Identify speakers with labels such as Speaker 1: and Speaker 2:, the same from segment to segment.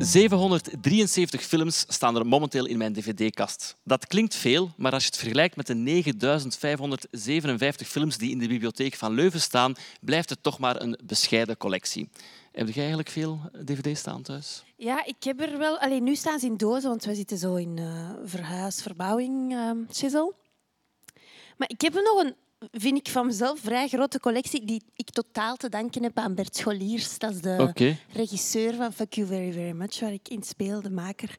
Speaker 1: 773 films staan er momenteel in mijn dvd-kast. Dat klinkt veel, maar als je het vergelijkt met de 9557 films die in de bibliotheek van Leuven staan, blijft het toch maar een bescheiden collectie. Heb jij eigenlijk veel dvd's staan thuis?
Speaker 2: Ja, ik heb er wel... Alleen nu staan ze in dozen, want we zitten zo in uh, verhuis, verbouwing, uh, shizzle. Maar ik heb er nog een vind ik van mezelf vrij grote collectie die ik totaal te danken heb aan Bert Scholiers. Dat is de regisseur van Fuck You Very Very Much, waar ik in speel, de maker.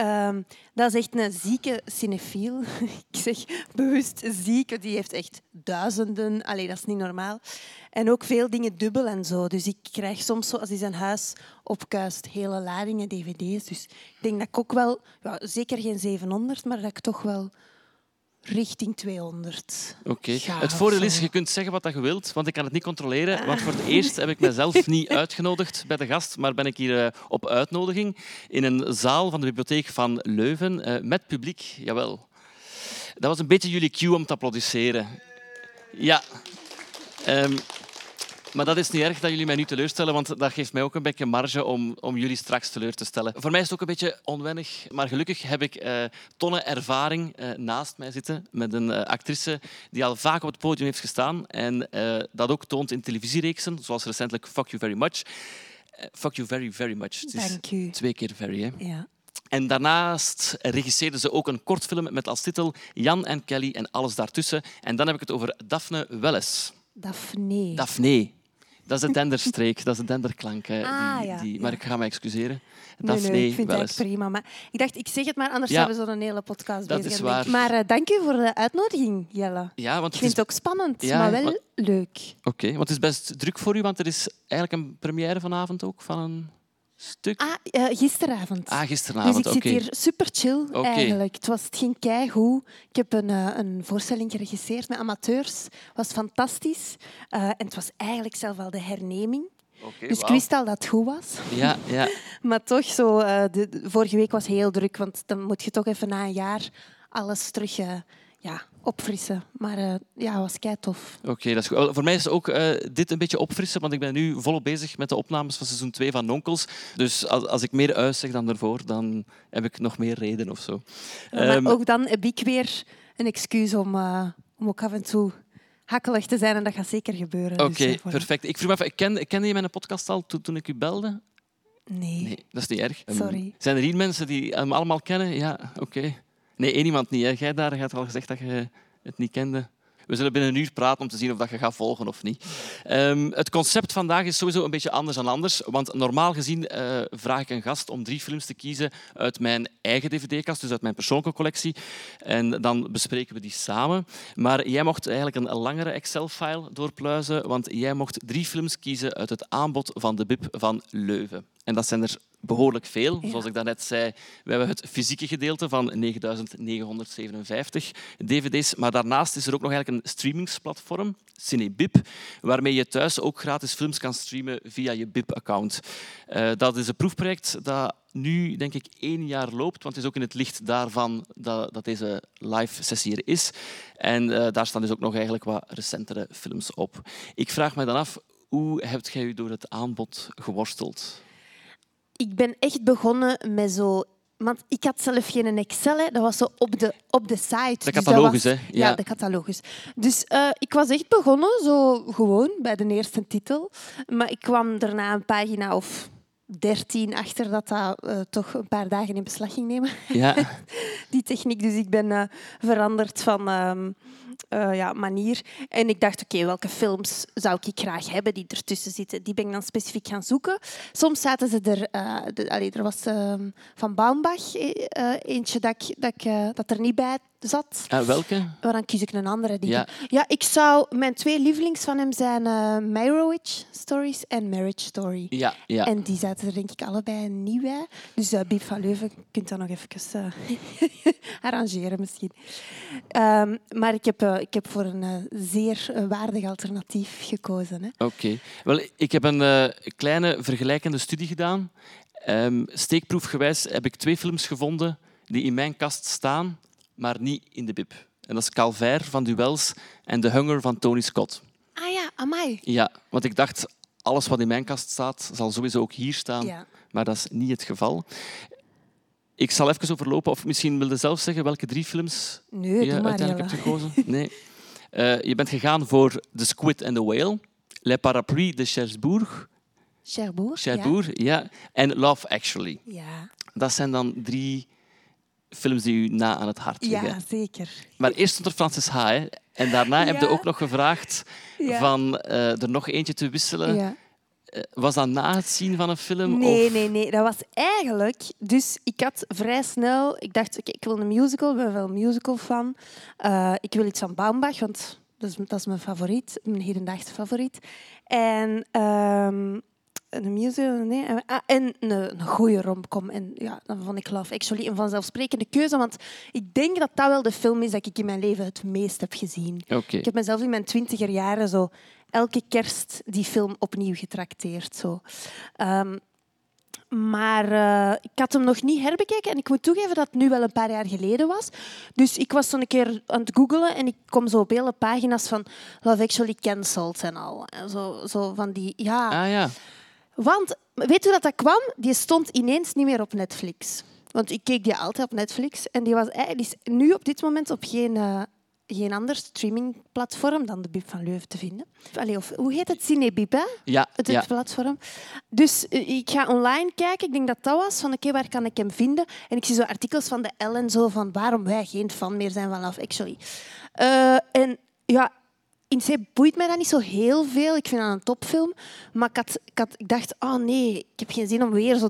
Speaker 2: Um, dat is echt een zieke cinefiel. ik zeg bewust zieke. Die heeft echt duizenden. Allee, dat is niet normaal. En ook veel dingen dubbel en zo. Dus ik krijg soms, zo, als hij zijn huis opkuist, hele ladingen dvd's. Dus ik denk dat ik ook wel, ja, zeker geen 700, maar dat ik toch wel richting 200.
Speaker 1: Oké. Het voordeel is, je kunt zeggen wat je wilt, want ik kan het niet controleren. Want voor het eerst heb ik mezelf niet uitgenodigd bij de gast, maar ben ik hier uh, op uitnodiging in een zaal van de bibliotheek van Leuven uh, met publiek. Jawel. Dat was een beetje jullie cue om te applaudisseren. Ja. Um, maar dat is niet erg dat jullie mij nu teleurstellen, want dat geeft mij ook een beetje marge om, om jullie straks teleur te stellen. Voor mij is het ook een beetje onwennig, maar gelukkig heb ik uh, tonnen ervaring uh, naast mij zitten met een uh, actrice die al vaak op het podium heeft gestaan en dat ook toont in televisiereeksen, zoals recentelijk Fuck You Very Much. fuck You Very Very Much.
Speaker 2: Het is Dank u.
Speaker 1: Twee keer very, hè?
Speaker 2: Ja.
Speaker 1: En daarnaast regisseerde ze ook een kortfilm met als titel Jan en Kelly en alles daartussen. En dan heb ik het over Daphne Welles.
Speaker 2: Daphne.
Speaker 1: Daphne. Dat is de denderstreek, dat is de denderklank.
Speaker 2: Ah,
Speaker 1: die,
Speaker 2: ja,
Speaker 1: die, maar ik ga me excuseren.
Speaker 2: Nee, nee, ik vind het prima. Maar ik dacht, ik zeg het maar, anders zouden we zo'n hele podcast
Speaker 1: dat
Speaker 2: bezig
Speaker 1: is waar.
Speaker 2: Maar uh, dank u voor de uitnodiging, Jelle.
Speaker 1: Ja, want
Speaker 2: ik vind
Speaker 1: is...
Speaker 2: het ook spannend, maar wel
Speaker 1: maar...
Speaker 2: leuk.
Speaker 1: Oké, okay, want het is best druk voor u, want er is eigenlijk een première vanavond ook van een stuk?
Speaker 2: Ah, uh, gisteravond.
Speaker 1: Ah, gisteravond,
Speaker 2: Dus ik
Speaker 1: okay.
Speaker 2: zit hier super chill
Speaker 1: okay.
Speaker 2: eigenlijk. Het, was, het ging keigoed. Ik heb een, uh, een voorstelling geregisseerd met amateurs. Het was fantastisch. Uh, en het was eigenlijk zelf al de herneming.
Speaker 1: Okay,
Speaker 2: dus
Speaker 1: wow.
Speaker 2: ik wist al dat het goed was.
Speaker 1: Ja, ja.
Speaker 2: maar toch, zo, de, de, vorige week was heel druk, want dan moet je toch even na een jaar alles terug ja, opfrissen. Maar uh, ja, het was kei tof.
Speaker 1: Oké, okay, dat is goed. Voor mij is ook dit een beetje opfrissen, want ik ben nu volop bezig met de opnames van seizoen 2 van Nonkels. Dus als, als ik meer uitzeg dan daarvoor, dan heb ik nog meer reden of zo.
Speaker 2: Ja, maar um, ook dan heb ik weer een excuus om, om ook af en toe hakkelig te zijn en dat gaat zeker gebeuren.
Speaker 1: Oké, okay,
Speaker 2: dus,
Speaker 1: perfect. Ik vroeg me even, ken, kende je mijn podcast al to, toen ik u belde?
Speaker 2: Nee.
Speaker 1: Nee, dat is niet erg.
Speaker 2: Sorry.
Speaker 1: Um, zijn er hier mensen die hem allemaal kennen? Ja, oké. Okay. Nee, één iemand niet. Hè. Jij daar hebt al gezegd dat je het niet kende. We zullen binnen een uur praten om te zien of dat je gaat volgen of niet. Um, het concept vandaag is sowieso een beetje anders dan anders. Want normaal gezien uh, vraag ik een gast om drie films te kiezen uit mijn eigen dvd-kast, dus uit mijn persoonlijke collectie. En dan bespreken we die samen. Maar jij mocht eigenlijk een langere Excel-file doorpluizen, want jij mocht drie films kiezen uit het aanbod van de BIP van Leuven. En dat zijn er behoorlijk veel.
Speaker 2: Ja.
Speaker 1: Zoals ik daarnet zei, we hebben het fysieke gedeelte van 9957 dvd's. Maar daarnaast is er ook nog eigenlijk een streamingsplatform, Cinebip, waarmee je thuis ook gratis films kan streamen via je BIP-account. Uh, dat is een proefproject dat nu, denk ik, één jaar loopt. Want het is ook in het licht daarvan dat, dat deze live-sessie er is. En uh, daar staan dus ook nog eigenlijk wat recentere films op. Ik vraag me dan af, hoe hebt jij u door het aanbod geworsteld?
Speaker 2: Ik ben echt begonnen met zo... Want ik had zelf geen Excel, hè. dat was zo op de, op de site.
Speaker 1: De catalogus,
Speaker 2: dus
Speaker 1: hè?
Speaker 2: Ja. ja, de catalogus. Dus uh, ik was echt begonnen, zo gewoon, bij de eerste titel. Maar ik kwam daarna een pagina of dertien achter dat dat uh, toch een paar dagen in beslag ging nemen.
Speaker 1: Ja.
Speaker 2: Die techniek. Dus ik ben uh, veranderd van... Uh, ja, manier. En ik dacht, oké, okay, welke films zou ik graag hebben die ertussen zitten? Die ben ik dan specifiek gaan zoeken. Soms zaten ze er... Uh, de, allee, er was uh, van Baumbach uh, eentje dat, ik, dat, ik, dat er niet bij zat.
Speaker 1: Uh, welke?
Speaker 2: Maar dan kies ik een andere. Die
Speaker 1: ja.
Speaker 2: ja, ik zou... Mijn twee lievelings van hem zijn uh, Meyerowitz Stories en Marriage Story.
Speaker 1: Ja, ja.
Speaker 2: En die zaten er denk ik allebei niet bij. Dus uh, Biep van Leuven, je kunt dat nog even uh, arrangeren misschien. Um, maar ik heb, ik heb voor een uh, zeer waardig alternatief gekozen.
Speaker 1: Oké. Okay. Wel, ik heb een uh, kleine vergelijkende studie gedaan. Um, steekproefgewijs heb ik twee films gevonden die in mijn kast staan, maar niet in de bib. En dat is Calvaire van Duels en The Hunger van Tony Scott.
Speaker 2: Ah ja, amai.
Speaker 1: Ja, want ik dacht, alles wat in mijn kast staat, zal sowieso ook hier staan.
Speaker 2: Ja.
Speaker 1: Maar dat is niet het geval. Ik zal even overlopen, of misschien wilde zelf zeggen welke drie films
Speaker 2: Nee,
Speaker 1: je
Speaker 2: maar,
Speaker 1: uiteindelijk hebt gekozen. Nee. Eh, je bent gegaan voor The Squid and the Whale, Les Parapluies de Cherbourg,
Speaker 2: Cherbourg.
Speaker 1: Cherbourg ja. en Love Actually.
Speaker 2: Ja. Ja.
Speaker 1: Dat zijn dan drie films die u na aan het hart liggen.
Speaker 2: ja, zeker.
Speaker 1: Maar eerst stond er Francis H. Hè. En daarna heb je
Speaker 2: Ja.
Speaker 1: ook nog gevraagd
Speaker 2: Ja.
Speaker 1: van eh, er nog eentje te wisselen. Eh, Was dat na het zien van een film?
Speaker 2: Nee,
Speaker 1: of...
Speaker 2: nee, nee. Dat was eigenlijk... Dus ik had vrij snel... Ik dacht, oké, ik wil een musical. Ik ben wel een musical fan. Eh, ik wil iets van Baumbach, want dat is, dat is mijn favoriet. Mijn hedendaagse favoriet. En... ehm, een musical, nee. en- Ah, en een, een goede romcom. En ja, dan vond ik Love Actually een vanzelfsprekende keuze. Want ik denk dat dat wel de film is dat ik in mijn leven het meest heb gezien. Ik heb mezelf in mijn twintiger jaren zo elke kerst die film opnieuw getrakteerd. Zo. Ehm, maar eh, ik had hem nog niet herbekeken en ik moet toegeven dat het nu wel een paar jaar geleden was. Dus ik was een keer aan het googelen en ik kom zo op hele pagina's van Love Actually cancelled en al. En zo, zo van die, ja...
Speaker 1: Ah ja.
Speaker 2: Want, weet u dat dat kwam? Die stond ineens niet meer op Netflix. Want ik keek die altijd op Netflix. En die, was, die is nu op dit moment op geen, eh, geen ander streamingplatform dan de Bib van Leuven te vinden. Allee, of, hoe heet het? Cinebib, hè?
Speaker 1: Ja,
Speaker 2: Het
Speaker 1: ja.
Speaker 2: platform. Dus eh, ik ga online kijken. Ik denk dat dat was. Van, oké, waar kan ik hem vinden? En ik zie zo artikels van de L en zo van waarom wij geen fan meer zijn van Love Actually. Eh, en ja, in C boeit mij dat niet zo heel veel. Ik vind dat een topfilm. Maar ik, had, ik, had, ik dacht, oh nee, ik heb geen zin om weer zo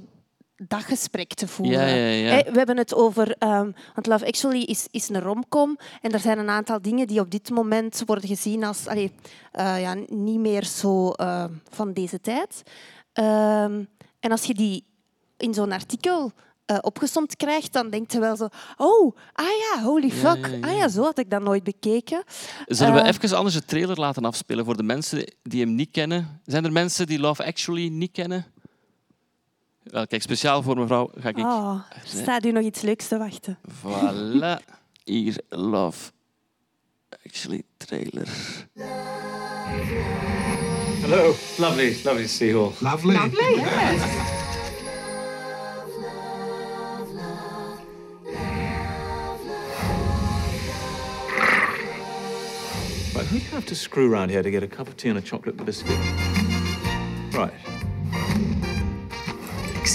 Speaker 2: dat gesprek te voeren.
Speaker 1: Ja, ja, ja.
Speaker 2: Hè, We hebben het over... ehm, want Love Actually is, is een romcom. En er zijn een aantal dingen die op dit moment worden gezien als allee, eh, ja, niet meer zo eh, van deze tijd. Ehm, en als je die in zo'n artikel eh opgesomd krijgt, dan denkt je wel zo... Oh, ah ja, holy fuck.
Speaker 1: ja, ja.
Speaker 2: Ah ja, zo had ik dat nooit bekeken.
Speaker 1: Zullen we even anders de trailer laten afspelen voor de mensen die hem niet kennen? Zijn er mensen die Love Actually niet kennen? Wel, kijk, speciaal voor mevrouw ga ik...
Speaker 2: Oh, er staat u nog iets leuks te wachten.
Speaker 1: Voilà. Hier, Love Actually trailer.
Speaker 3: Hello. Lovely, lovely to see you all.
Speaker 4: Lovely.
Speaker 3: Right, who do you have to screw around here to get a cup of tea and a chocolate biscuit? Right.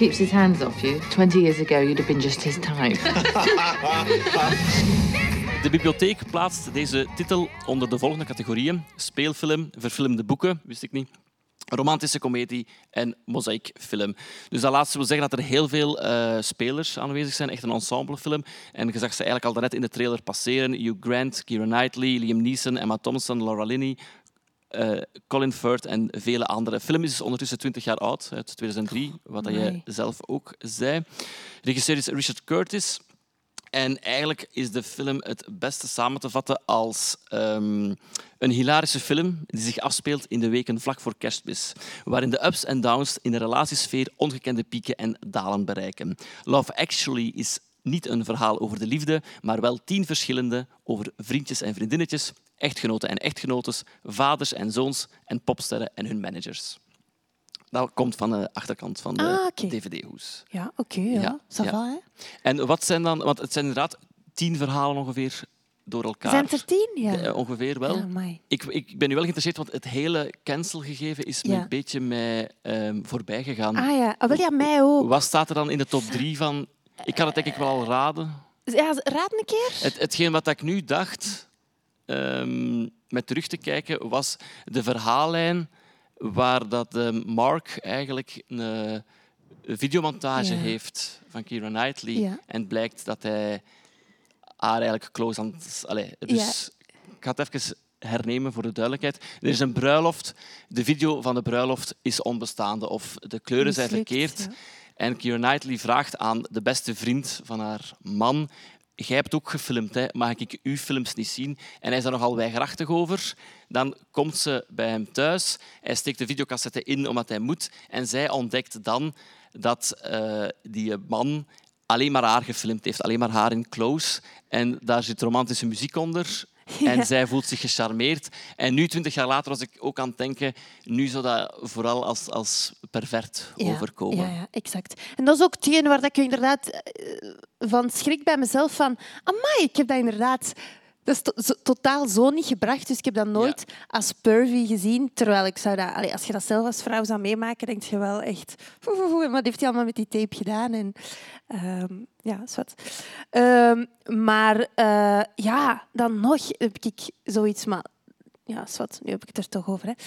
Speaker 5: keeps his hands off you. 20 years ago, you'd have been just his type.
Speaker 1: De bibliotheek plaatst deze titel onder de volgende categorieën. Speelfilm, verfilmde boeken, wist ik niet. Romantische komedie en mozaïekfilm. Dus dat laatste wil zeggen dat er heel veel eh, spelers aanwezig zijn. Echt een ensemblefilm. En je zag ze eigenlijk al daarnet in de trailer passeren. Hugh Grant, Keira Knightley, Liam Neeson, Emma Thompson, Laura Linney, eh, Colin Firth en vele andere. De film is ondertussen 20 jaar oud, uit 2003, wat dat
Speaker 2: Amai.
Speaker 1: zelf ook zei. Regisseur is Richard Curtis. En eigenlijk is de film het beste samen te vatten als ehm, een hilarische film die zich afspeelt in de weken vlak voor kerstmis, waarin de ups en downs in de relatiesfeer ongekende pieken en dalen bereiken. Love Actually is niet een verhaal over de liefde, maar wel tien verschillende over vriendjes en vriendinnetjes, echtgenoten en echtgenotes, vaders en zoons en popsterren en hun managers. Dat komt van de achterkant van de
Speaker 2: Ah,
Speaker 1: dvd-hoes.
Speaker 2: Ja, oké. ja.
Speaker 1: Ja,
Speaker 2: Ça
Speaker 1: ja.
Speaker 2: va, hè?
Speaker 1: En wat zijn dan, want het zijn inderdaad tien verhalen ongeveer door elkaar.
Speaker 2: Zijn er tien? Ja.
Speaker 1: Eh, ongeveer wel.
Speaker 2: Ja,
Speaker 1: ik, ik ben nu wel geïnteresseerd, want het hele cancel-gegeven is me een beetje mij ehm, voorbij gegaan.
Speaker 2: Ah ja, wel, ja, mij ook.
Speaker 1: Wat staat er dan in de top drie van? Ik kan het denk ik wel al raden.
Speaker 2: Ja, raad een keer.
Speaker 1: Het, hetgeen wat ik nu dacht, ehm, met terug te kijken, was de verhaallijn waar dat eh, Mark eigenlijk een, eh, een videomontage
Speaker 2: Ja.
Speaker 1: heeft van Keira Knightley.
Speaker 2: Ja.
Speaker 1: En het blijkt dat hij haar eigenlijk close aan het... Allee, dus ik ga het even hernemen voor de duidelijkheid. Er is een bruiloft. De video van de bruiloft is onbestaande of de kleuren zijn verkeerd. En Keira Knightley vraagt aan de beste vriend van haar man Jij hebt ook gefilmd, hè? mag ik uw films niet zien? En hij is daar nogal weigerachtig over. Dan komt ze bij hem thuis. Hij steekt de videocassette in omdat hij moet. En zij ontdekt dan dat eh, die man alleen maar haar gefilmd heeft. Alleen maar haar in close. En daar zit romantische muziek onder. En
Speaker 2: Ja.
Speaker 1: zij voelt zich gecharmeerd. En nu, twintig jaar later, was ik ook aan het denken... Nu zou dat vooral als, als pervert overkomen.
Speaker 2: Ja, ja, exact. En dat is ook hetgeen waar ik inderdaad eh, van schrik bij mezelf van... Amai, ik heb dat inderdaad... Dat is to- zo- totaal zo niet gebracht, dus ik heb dat nooit als pervy gezien. Terwijl ik zou dat... allee, als je dat zelf als vrouw zou meemaken, denk je wel echt... "Foe, foe, foe, Wat heeft hij allemaal met die tape gedaan? En, ehm, ja, is wat. Ehm, maar eh, ja, dan nog heb ik zoiets... Maar ja, wat. Nu heb ik het er toch over. Hè.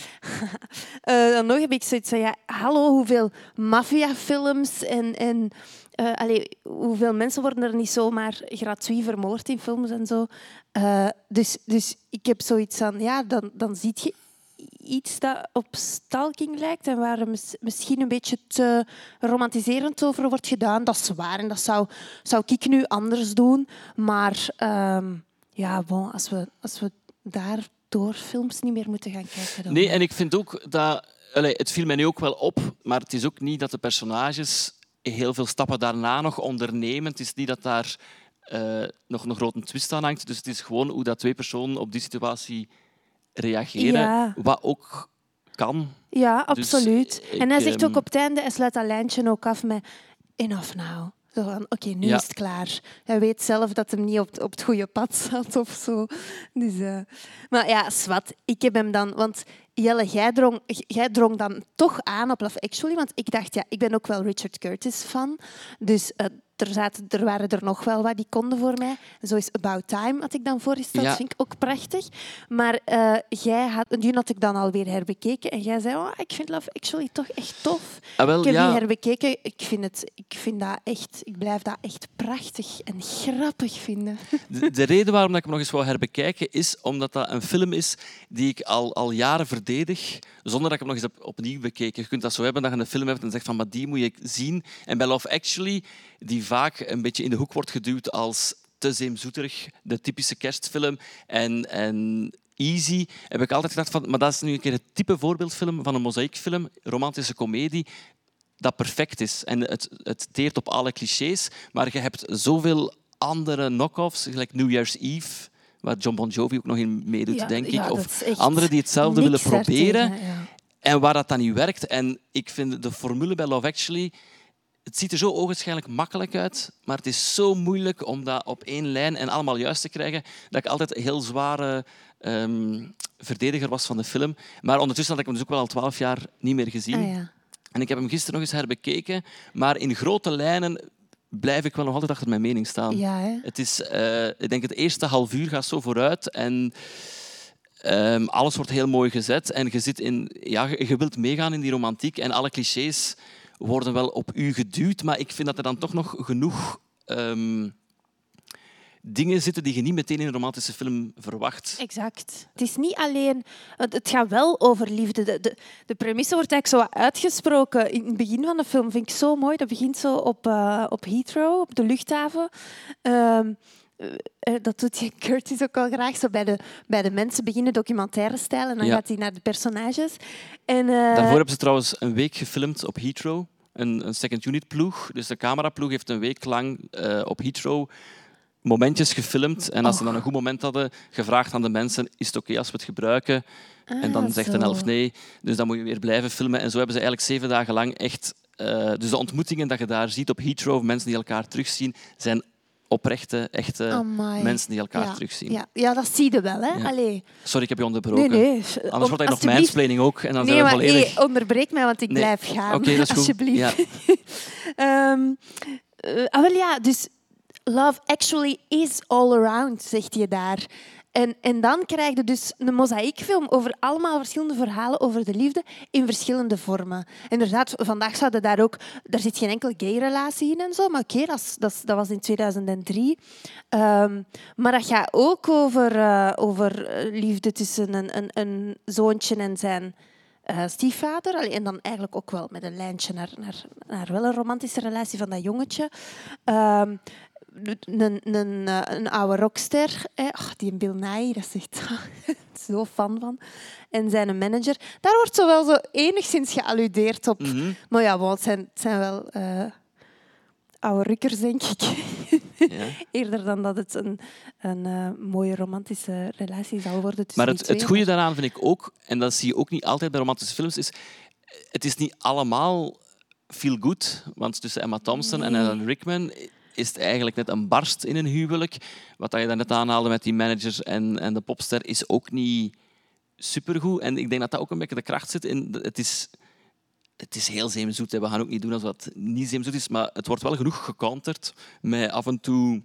Speaker 2: Eh, dan nog heb ik zoiets van, ja, hallo, hoeveel maffiafilms en, en eh, allee, hoeveel mensen worden er niet zomaar gratuit vermoord in films en zo. Eh, dus, dus ik heb zoiets van, ja, dan, dan zie je iets dat op stalking lijkt en waar mis- misschien een beetje te romantiserend over wordt gedaan. Dat is waar en dat zou, zou ik nu anders doen. Maar ehm, ja, bon, als, we, als we daardoor films niet meer moeten gaan kijken... Dan...
Speaker 1: Nee, en ik vind ook dat... Allee, het viel mij nu ook wel op, maar het is ook niet dat de personages heel veel stappen daarna nog ondernemen. Het is niet dat daar eh, nog een grote twist aan hangt. Dus het is gewoon hoe dat twee personen op die situatie reageren.
Speaker 2: Ja.
Speaker 1: Wat ook kan.
Speaker 2: Ja,
Speaker 1: Dus,
Speaker 2: absoluut. en hij zegt ook
Speaker 1: ehm,
Speaker 2: op het einde, hij sluit dat lijntje ook af met enough now. Zo van, oké, nu
Speaker 1: Ja.
Speaker 2: is het klaar. Hij weet zelf dat hem niet op, op het goede pad zat of zo. Dus, eh, Maar ja, zwart. Ik heb hem dan... Want Jelle, jij drong, jij drong dan toch aan op Love Actually. Want ik dacht, ja, ik ben ook wel Richard Curtis fan. Dus eh, er, zaten, er waren er nog wel wat die konden voor mij. Zo is About Time had ik dan voorgesteld.
Speaker 1: Ja.
Speaker 2: Dat vind ik ook prachtig. Maar eh, jij had, die had ik dan alweer herbekeken. En jij zei, oh, ik vind Love Actually toch echt tof.
Speaker 1: Ah, wel,
Speaker 2: Ik heb
Speaker 1: ja,
Speaker 2: die herbekeken. Ik vind, het, ik vind dat echt... Ik blijf dat echt prachtig en grappig vinden.
Speaker 1: de, de reden waarom ik hem nog eens wou herbekijken is omdat dat een film is die ik al, al jaren verdedig, zonder dat ik hem nog eens heb opnieuw bekeken. Je kunt dat zo hebben dat je een film hebt en zegt van, maar die moet je zien. En bij Love Actually, die vaak een beetje in de hoek wordt geduwd als te zeemzoeterig, de typische kerstfilm. En, en easy, heb ik altijd gedacht van, maar dat is nu een keer het type voorbeeldfilm van een mozaïekfilm, romantische komedie, dat perfect is. En het, het teert op alle clichés, maar je hebt zoveel andere knock-offs, gelijk New Year's Eve, waar John Bon Jovi ook nog in meedoet,
Speaker 2: Ja,
Speaker 1: denk ik. Of anderen die hetzelfde willen proberen.
Speaker 2: ja.
Speaker 1: En waar dat dan niet werkt. En ik vind de formule bij Love Actually... Het ziet er zo ogenschijnlijk makkelijk uit, maar het is zo moeilijk om dat op één lijn en allemaal juist te krijgen, dat ik altijd een heel zware ehm, verdediger was van de film. Maar ondertussen had ik hem dus ook wel al twaalf jaar niet meer gezien.
Speaker 2: Ah, ja.
Speaker 1: En ik heb hem gisteren nog eens herbekeken, maar in grote lijnen blijf ik wel nog altijd achter mijn mening staan.
Speaker 2: Ja, hè?
Speaker 1: Het is, eh, ik denk het eerste half uur gaat zo vooruit en ehm, alles wordt heel mooi gezet. En je, zit in, ja, je, je wilt meegaan in die romantiek en alle clichés worden wel op u geduwd, maar ik vind dat er dan toch nog genoeg ehm, dingen zitten die je niet meteen in een romantische film verwacht.
Speaker 2: Exact. Het is niet alleen... Het gaat wel over liefde. De, de, premisse wordt eigenlijk zo uitgesproken in het begin van de film. vind ik zo mooi. Dat begint zo op, eh, op Heathrow, op de luchthaven. Ehm, eh, eh, dat doet je Curtis ook al graag. Zo bij, de, bij de mensen beginnen documentaire stijl en dan
Speaker 1: Ja.
Speaker 2: gaat hij naar de personages. En, eh,
Speaker 1: Daarvoor hebben ze trouwens een week gefilmd op Heathrow. Een, een second unit ploeg. Dus de cameraploeg heeft een week lang eh, op Heathrow momentjes gefilmd. En als ze dan een goed moment hadden, gevraagd aan de mensen, is het oké als we het gebruiken? en dan
Speaker 2: Ah,
Speaker 1: zegt
Speaker 2: zo.
Speaker 1: een elf nee. Dus dan moet je weer blijven filmen. En zo hebben ze eigenlijk zeven dagen lang echt... eh, dus de ontmoetingen dat je daar ziet op Heathrow, mensen die elkaar terugzien, zijn oprechte, echte
Speaker 2: Amai.
Speaker 1: mensen die elkaar
Speaker 2: ja.
Speaker 1: terugzien.
Speaker 2: Ja, ja, dat zie je wel. Hè? Allee.
Speaker 1: Sorry, ik heb je onderbroken.
Speaker 2: Nee, nee.
Speaker 1: Anders wordt hij nog mansplaining ook. En dan
Speaker 2: Nee,
Speaker 1: zijn we
Speaker 2: maar
Speaker 1: volledig...
Speaker 2: hey, onderbreek mij, want ik
Speaker 1: Nee.
Speaker 2: blijf gaan.
Speaker 1: Oké, dat is goed.
Speaker 2: Alsjeblieft.
Speaker 1: Ja.
Speaker 2: Ehm, eh, ah, wel ja, dus Love Actually is all around, zegt je daar. En, en dan krijg je dus een mozaïekfilm over allemaal verschillende verhalen over de liefde in verschillende vormen. Inderdaad, vandaag zouden daar ook... Daar zit geen enkele gay-relatie in en zo, maar oké, dat, dat, was in 2003. Ehm, maar dat gaat ook over, eh, over eh, liefde tussen een, een, een zoontje en zijn eh, stiefvader. En dan eigenlijk ook wel met een lijntje naar, naar, naar wel een romantische relatie van dat jongetje. Ehm, een, een, eh, een oude rockster, hè. Die Bill Nye, dat is echt zo fan van. En zijn manager. Daar wordt zo wel zo enigszins gealludeerd op.
Speaker 1: Mhm.
Speaker 2: Maar ja, want het zijn, het zijn wel eh, oude rukkers, denk ik.
Speaker 1: Ja.
Speaker 2: Eerder dan dat het een, een eh, mooie romantische relatie zal worden tussen
Speaker 1: Maar het,
Speaker 2: twee.
Speaker 1: het goede daaraan vind ik ook, en dat zie je ook niet altijd bij romantische films, is het is niet allemaal feel good. Want tussen Emma Thompson en. Alan Rickman is het eigenlijk net een barst in een huwelijk. Wat dat je daarnet aanhaalde met die manager en, en de popster is ook niet supergoed. En ik denk dat dat ook een beetje de kracht zit in... Het is, het is heel zeemzoet. hè. We gaan ook niet doen alsof het niet zeemzoet is, maar het wordt wel genoeg gecounterd met af en toe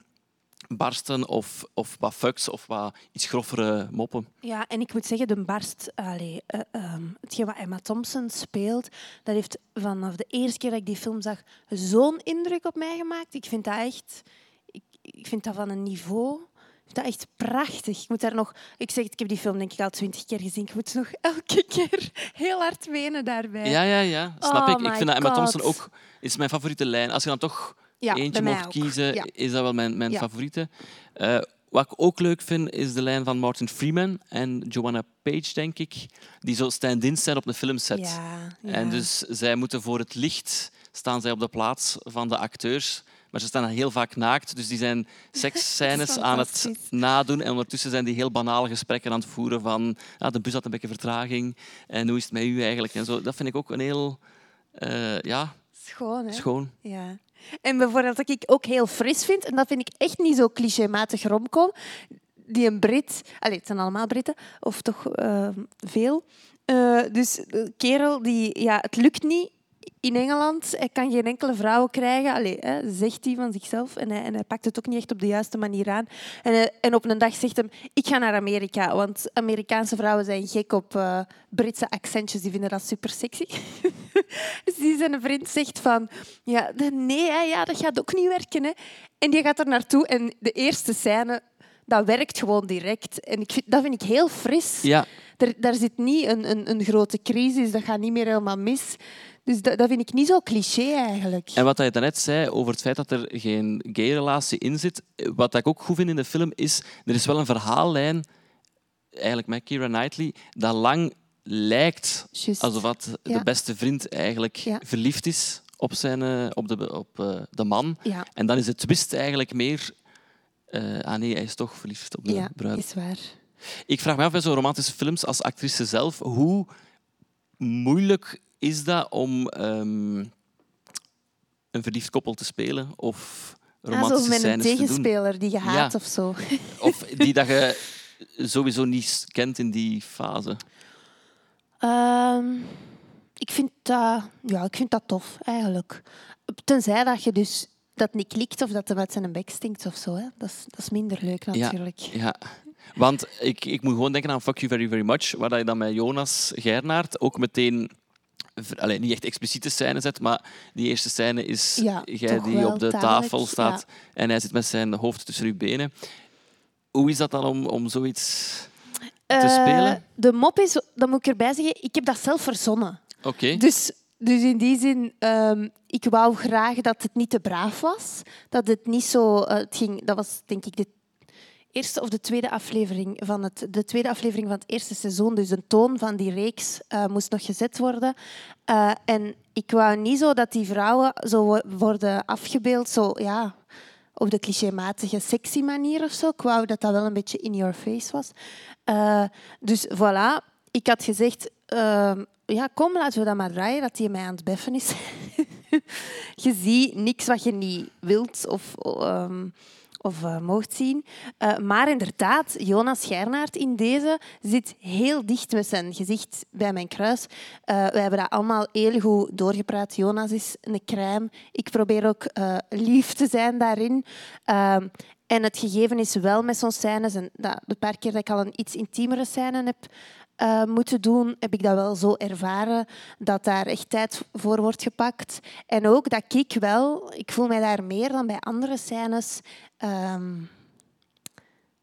Speaker 1: barsten of, of wat fucks of wat iets groffere moppen.
Speaker 2: Ja, en ik moet zeggen, de barst, allee, ehm, hetgeen wat Emma Thompson speelt, dat heeft vanaf de eerste keer dat ik die film zag zo'n indruk op mij gemaakt. Ik vind dat echt, ik, ik vind dat van een niveau. Ik vind dat echt prachtig. Ik moet daar nog, ik zeg, ik heb die film denk ik al twintig keer gezien. Ik moet nog elke keer heel hard wenen daarbij.
Speaker 1: Ja, ja, ja. Snap
Speaker 2: Oh
Speaker 1: ik. Ik vind dat Emma
Speaker 2: God.
Speaker 1: Thompson ook is mijn favoriete lijn. Als je dan toch
Speaker 2: Ja,
Speaker 1: eentje mocht kiezen,
Speaker 2: Ja.
Speaker 1: is dat wel mijn, mijn
Speaker 2: Ja.
Speaker 1: favoriete. Eh, wat ik ook leuk vind, is de lijn van Martin Freeman en Joanna Page, denk ik, die zo stand-ins zijn op een filmset. En dus zij moeten voor het licht staan zij op de plaats van de acteurs. Maar ze staan heel vaak naakt, dus die zijn seksscènes aan het nadoen. En ondertussen zijn die heel banale gesprekken aan het voeren van ah, de bus had een beetje vertraging en hoe is het met u eigenlijk? En zo. Dat vind ik ook een heel eh, ja,
Speaker 2: Schoon, hè?
Speaker 1: schoon.
Speaker 2: Ja. En bijvoorbeeld wat ik ook heel fris vind, en dat vind ik echt niet zo clichématig romcom, die een Brit... Allee, het zijn allemaal Britten, of toch eh, veel. Eh, dus de kerel, die, ja, het lukt niet in Engeland. Hij kan geen enkele vrouw krijgen, allee, hè, zegt hij van zichzelf. En hij, en hij pakt het ook niet echt op de juiste manier aan. En, hij- en op een dag zegt hem, ik ga naar Amerika, want Amerikaanse vrouwen zijn gek op eh, Britse accentjes. Die vinden dat super sexy. Die zijn vriend zegt van, ja, nee, hè, ja, dat gaat ook niet werken. Hè. En die gaat er naartoe en de eerste scène, dat werkt gewoon direct. En ik vind, dat vind ik heel fris.
Speaker 1: Ja,
Speaker 2: Er, daar zit niet een, een, een grote crisis, dat gaat niet meer helemaal mis. Dus dat, dat vind ik niet zo cliché eigenlijk.
Speaker 1: En wat je daarnet zei over het feit dat er geen gay-relatie in zit, wat ik ook goed vind in de film is, er is wel een verhaallijn, eigenlijk met Keira Knightley, dat lang lijkt alsof de beste vriend eigenlijk
Speaker 2: Ja.
Speaker 1: verliefd is op, zijn, eh, op, de, op eh, de man.
Speaker 2: Ja,
Speaker 1: En dan is de twist eigenlijk meer... eh, ah nee, hij is toch verliefd op de
Speaker 2: ja
Speaker 1: bruid.
Speaker 2: is waar.
Speaker 1: Ik vraag me af bij zo'n romantische films als actrice zelf, hoe moeilijk is dat om ehm, een verliefd koppel te spelen of
Speaker 2: Ah,
Speaker 1: romantische
Speaker 2: met een
Speaker 1: scènes te doen?
Speaker 2: tegenspeler die je haat
Speaker 1: Ja.
Speaker 2: of zo.
Speaker 1: Of die dat je sowieso niet kent in die fase.
Speaker 2: Ehm, ik, vind dat, ja, ik vind dat tof, eigenlijk. Tenzij dat je dus dat niet klikt of dat hij met zijn bek stinkt of zo. Hè. Dat, is, dat is minder leuk natuurlijk.
Speaker 1: Ja. Want ik, ik moet gewoon denken aan Fuck You Very Very Much, waar dat je dan met Jonas Gernaert ook meteen... Allee, niet echt expliciete scène zet, maar die eerste scène is
Speaker 2: Ja,
Speaker 1: jij die op de tafel staat en hij zit met zijn hoofd tussen uw benen. Hoe is dat dan om, om zoiets te
Speaker 2: Eh,
Speaker 1: spelen?
Speaker 2: de mop is, dat moet ik erbij zeggen, ik heb dat zelf verzonnen.
Speaker 1: Oké.
Speaker 2: Dus, dus in die zin, ehm, ik wou graag dat het niet te braaf was. Dat het niet zo... eh, het ging, dat was denk ik de eerste of de tweede aflevering van het, de tweede aflevering van het eerste seizoen. Dus de toon van die reeks eh, moest nog gezet worden. En ik wou niet zo dat die vrouwen zo wo- worden afgebeeld, zo ja, op de clichématige sexy manier of zo. Ik wou dat dat wel een beetje in your face was. Eh, dus voilà, ik had gezegd, ehm, ja, kom, laten we dat maar draaien, dat hij mij aan het beffen is. je ziet niks wat je niet wilt of, ehm, of eh, mocht zien. Eh, maar inderdaad, Jonas Gernaert in deze zit heel dicht met zijn gezicht bij mijn kruis. Eh we hebben dat allemaal heel goed doorgepraat. Jonas is een crème. Ik probeer ook lief te zijn daarin. Ehm, en het gegeven is wel met zo'n scènes, en dat, de paar keer dat ik al een iets intiemere scène heb eh, moeten doen, heb ik dat wel zo ervaren dat daar echt tijd voor wordt gepakt. En ook dat ik wel, ik voel mij daar meer dan bij andere scènes, ehm,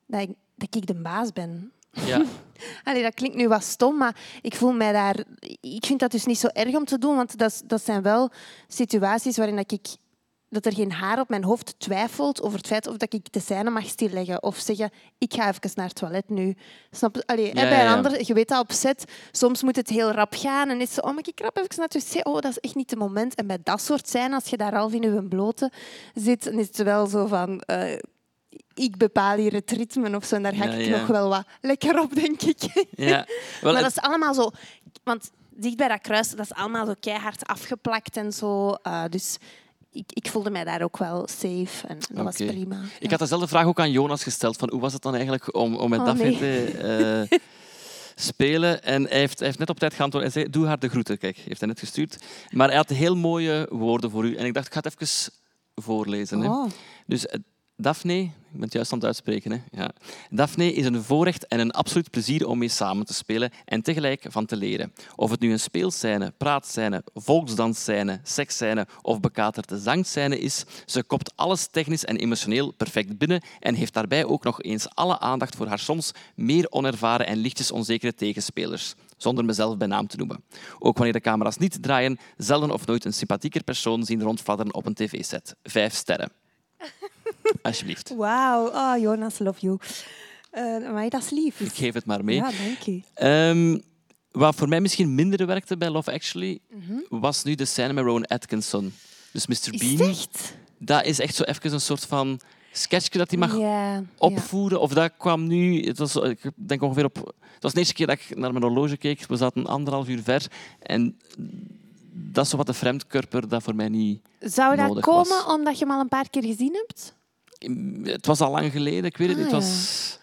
Speaker 2: dat, ik, dat ik de baas ben.
Speaker 1: Ja.
Speaker 2: Allee, dat klinkt nu wat stom, maar ik voel mij daar. Ik vind dat dus niet zo erg om te doen, want dat, dat zijn wel situaties waarin dat ik dat er geen haar op mijn hoofd twijfelt over het feit of dat ik de scène mag stilleggen of zeggen ik ga even naar het toilet nu. Snap je? Allee, bij een
Speaker 1: ja.
Speaker 2: ander, je weet dat op set, soms moet het heel rap gaan en is zo, oh, mag ik rap even naar het wc? Oh, dat is echt niet het moment. En bij dat soort scènes, als je daar half in je blote zit, dan is het wel zo van... eh, ik bepaal hier het ritme of zo. En daar ga ik nog wel wat lekker op, denk ik.
Speaker 1: ja. Wel,
Speaker 2: maar dat is allemaal zo... Want dicht bij dat kruis, dat is allemaal zo keihard afgeplakt en zo. Eh, dus ik, ik voelde mij daar ook wel safe. En dat was prima.
Speaker 1: Ik had dezelfde vraag ook aan Jonas gesteld. Van hoe was het dan eigenlijk om, om met
Speaker 2: Oh,
Speaker 1: Daphne
Speaker 2: nee.
Speaker 1: te eh, spelen? En hij heeft, hij heeft net op tijd geantwoord. Hij zei, doe haar de groeten. Kijk, heeft hij net gestuurd. Maar hij had heel mooie woorden voor u. En ik dacht, ik ga het even voorlezen. Hè.
Speaker 2: Oh.
Speaker 1: Dus eh, Daphne, ik ben juist aan uitspreken. Hè? Ja. Daphne is een voorrecht en een absoluut plezier om mee samen te spelen en tegelijk van te leren. Of het nu een speelscène, praatscène, volksdansscène, seksscène of bekaterde zangscène is, ze kopt alles technisch en emotioneel perfect binnen en heeft daarbij ook nog eens alle aandacht voor haar soms meer onervaren en lichtjes onzekere tegenspelers. Zonder mezelf bij naam te noemen. Ook wanneer de camera's niet draaien, zelden of nooit een sympathieker persoon zien rondfladderen op een tv-set. Vijf sterren. Alsjeblieft.
Speaker 2: Wauw. Oh, Jonas, love you. Eh maar dat is lief.
Speaker 1: Ik geef het maar mee.
Speaker 2: Ja, dank u.
Speaker 1: Ehm, wat voor mij misschien minder werkte bij Love Actually, was nu de scène met Rowan Atkinson. Dus Mr.
Speaker 2: Mhm. Is
Speaker 1: Bean.
Speaker 2: echt?
Speaker 1: Dat is echt zo even een soort van sketchje dat hij mag opvoeren. Of dat kwam nu... Het was, ik denk ongeveer op... Het was de eerste keer dat ik naar mijn horloge keek. We zaten anderhalf uur ver. En dat is zo wat de vreemdkörper dat voor mij niet...
Speaker 2: Zou dat komen
Speaker 1: was.
Speaker 2: omdat je hem al een paar keer gezien hebt?
Speaker 1: Het was al lang geleden, ik weet het.
Speaker 2: Ah,
Speaker 1: Het was...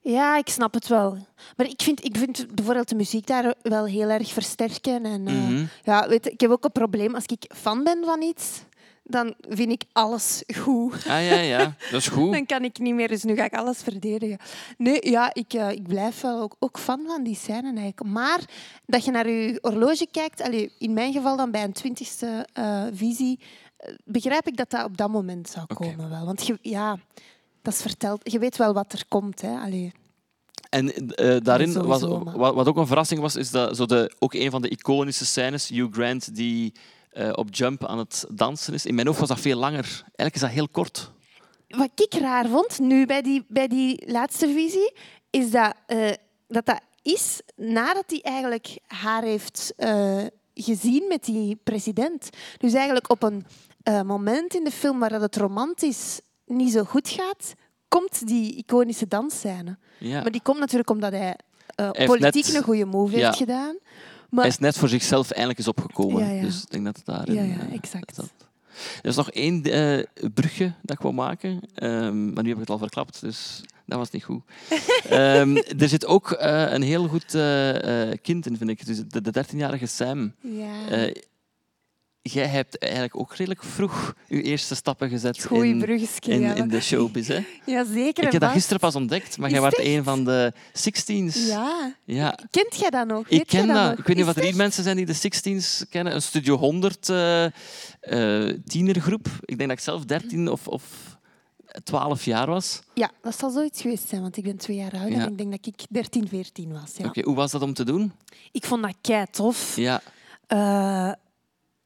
Speaker 2: Ja, ik snap het wel. Maar ik vind, ik vind bijvoorbeeld de muziek daar wel heel erg versterken. En, eh,
Speaker 1: Mhm.
Speaker 2: ja, weet, ik heb ook een probleem. Als ik fan ben van iets, dan vind ik alles goed.
Speaker 1: Ah ja, ja. Dat is goed.
Speaker 2: Dan kan ik niet meer, dus nu ga ik alles verdedigen. Nee, ja, ik, eh, ik blijf wel ook, ook fan van die scène eigenlijk. Maar dat je naar je horloge kijkt, allee, in mijn geval dan bij een twintigste eh, visie, begrijp ik dat dat op dat moment zou komen wel. Want je, ja, dat is verteld. Je weet wel wat er komt. Hè. Allee.
Speaker 1: En eh, daarin, was, wat, ook een verrassing was, is dat zo de, ook een van de iconische scènes, Hugh Grant, die eh, op Jump aan het dansen is. In mijn hoofd was dat veel langer. Eigenlijk is dat heel kort.
Speaker 2: Wat ik raar vond, nu bij die, bij die laatste visie, is dat eh, dat, dat is nadat hij eigenlijk haar heeft gezien met die president. Dus eigenlijk op een eh, moment in de film waar dat het romantisch niet zo goed gaat, komt die iconische dansscène.
Speaker 1: Ja.
Speaker 2: Maar die komt natuurlijk omdat hij, eh, politiek
Speaker 1: net-
Speaker 2: een goede move
Speaker 1: Ja.
Speaker 2: heeft gedaan. Maar
Speaker 1: Hij is net voor zichzelf eindelijk eens opgekomen.
Speaker 2: Ja.
Speaker 1: Dus ik denk dat het daarin...
Speaker 2: Ja, ja,
Speaker 1: eh,
Speaker 2: exact.
Speaker 1: Er is nog één brugje dat ik wou maken, ehm, maar nu heb ik het al verklapt, dus dat was niet goed. Ehm, er zit ook een heel goed kind in, vind ik. Dus de, de 13-jarige Sam.
Speaker 2: ja.
Speaker 1: Jij hebt eigenlijk ook redelijk vroeg je eerste stappen gezet
Speaker 2: Goeie
Speaker 1: in, in, in de showbiz. Hè?
Speaker 2: ja, zeker.
Speaker 1: Ik heb dat gisteren pas ontdekt, maar jij was
Speaker 2: het
Speaker 1: een van de 16's.
Speaker 2: Ja.
Speaker 1: Ja,
Speaker 2: Kent jij dat nog?
Speaker 1: ik
Speaker 2: Weet
Speaker 1: ken dat. Ik weet niet of er hier mensen zijn die de 16's kennen. Een Studio 100 eh, eh, tienergroep. Ik denk dat ik zelf 13 of, of 12 jaar was.
Speaker 2: Ja, dat zal zoiets geweest zijn, want ik ben twee jaar ouder
Speaker 1: Ja.
Speaker 2: en ik denk dat ik 13, 14 was. Ja.
Speaker 1: Oké, hoe was dat om te doen?
Speaker 2: Ik vond dat kei tof.
Speaker 1: Ja,
Speaker 2: Eh,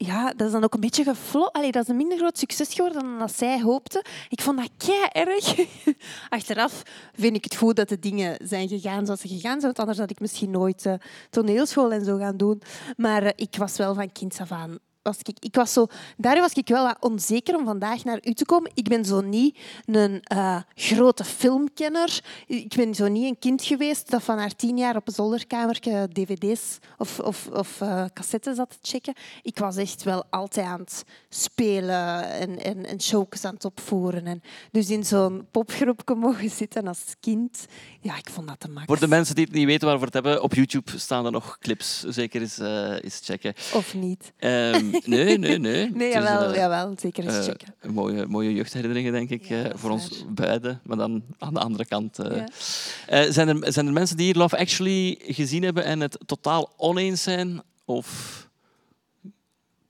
Speaker 2: ja, dat is dan ook een beetje geflopt. Allee, dat is een minder groot succes geworden dan dat zij hoopte. Ik vond dat kei erg. Achteraf vind ik het goed dat de dingen zijn gegaan zoals ze gegaan zijn. Want anders had ik misschien nooit eh, toneelschool en zo gaan doen. Maar eh, ik was wel van kinds af aan was ik, ik was zo, daar was ik wel wat onzeker om vandaag naar u te komen. Ik ben zo niet een eh, grote filmkenner. Ik ben zo niet een kind geweest dat van haar tien jaar op een zolderkamertje dvd's of, of, of eh, cassettes zat te checken. Ik was echt wel altijd aan het spelen en, en, en show's aan het opvoeren. En dus in zo'n popgroepje mogen zitten als kind, ja, ik vond dat te makkelijk.
Speaker 1: Voor de mensen die het niet weten waar we het hebben, op YouTube staan er nog clips. Zeker eens, eens checken.
Speaker 2: Of niet.
Speaker 1: Ehm, nee, nee, nee.
Speaker 2: Nee, jawel, jawel, zeker eens
Speaker 1: eh,
Speaker 2: checken.
Speaker 1: een mooie, mooie jeugdherinneringen, denk ik,
Speaker 2: Ja,
Speaker 1: eh, voor ons beiden. Maar dan aan de andere kant.
Speaker 2: Ja.
Speaker 1: Zijn, er, zijn er mensen die hier Love Actually gezien hebben en het totaal oneens zijn? Of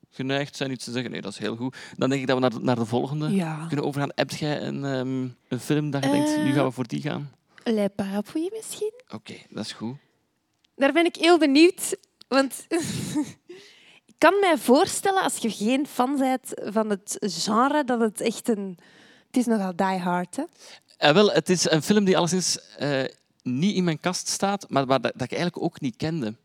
Speaker 1: geneigd zijn iets te zeggen? Nee, dat is heel goed. Dan denk ik dat we naar, de- naar de volgende
Speaker 2: Ja.
Speaker 1: kunnen overgaan. Heb jij een, ehm, een film dat je denkt, nu gaan we voor die gaan?
Speaker 2: Le Parapluie misschien?
Speaker 1: Oké, dat is goed.
Speaker 2: Daar ben ik heel benieuwd. Want kan mij voorstellen, als je geen fan bent van het genre, dat het echt een... Het is nogal die hard, hè?
Speaker 1: Eh, wel, het is een film die alleszins eh, niet in mijn kast staat, maar waar, dat, dat ik eigenlijk ook niet kende.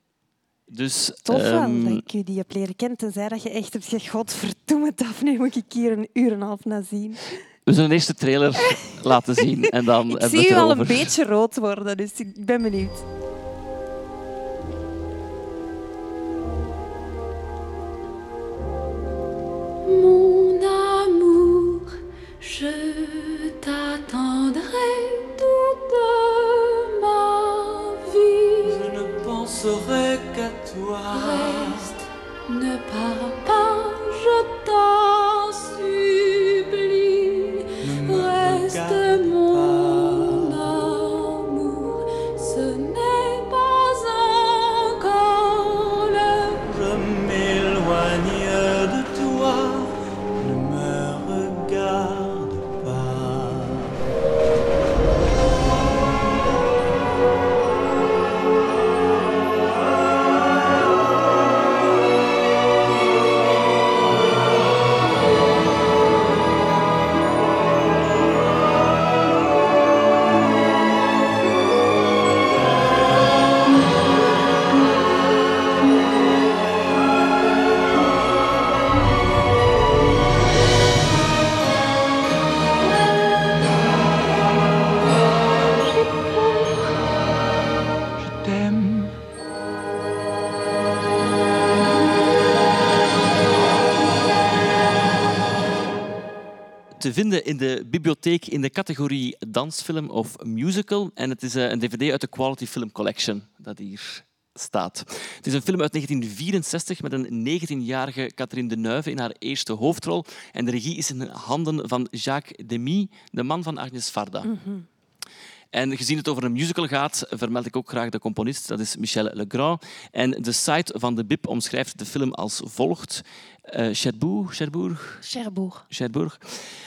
Speaker 1: Dus,
Speaker 2: Tof wel
Speaker 1: ehm,
Speaker 2: dat ik je die heb leren kennen. Tenzij dat je echt hebt gezegd, godverdomme, dat nu moet ik hier een uur en een half naar zien.
Speaker 1: we zullen eerst de trailer laten zien en dan
Speaker 2: Ik zie u al een beetje rood worden, dus ik ben benieuwd.
Speaker 4: Mon amour, je t'attendrai toute ma vie.
Speaker 6: Je ne penserai qu'à toi.
Speaker 4: Reste. Ne pars pas, je t'en supplie. Reste mon amour.
Speaker 1: Te vinden in de bibliotheek in de categorie dansfilm of musical. En het is eh, een dvd uit de Quality Film Collection dat hier staat. Het is een film uit 1964 met een 19-jarige Catherine Deneuve in haar eerste hoofdrol. En de regie is in handen van Jacques Demy, de man van Agnes Varda. En gezien het over een musical gaat, vermeld ik ook graag de componist, dat is Michel Legrand. En de site van de BIP omschrijft de film als volgt. Eh Cherbourg, Cherbourg,
Speaker 2: Cherbourg.
Speaker 1: Cherbourg.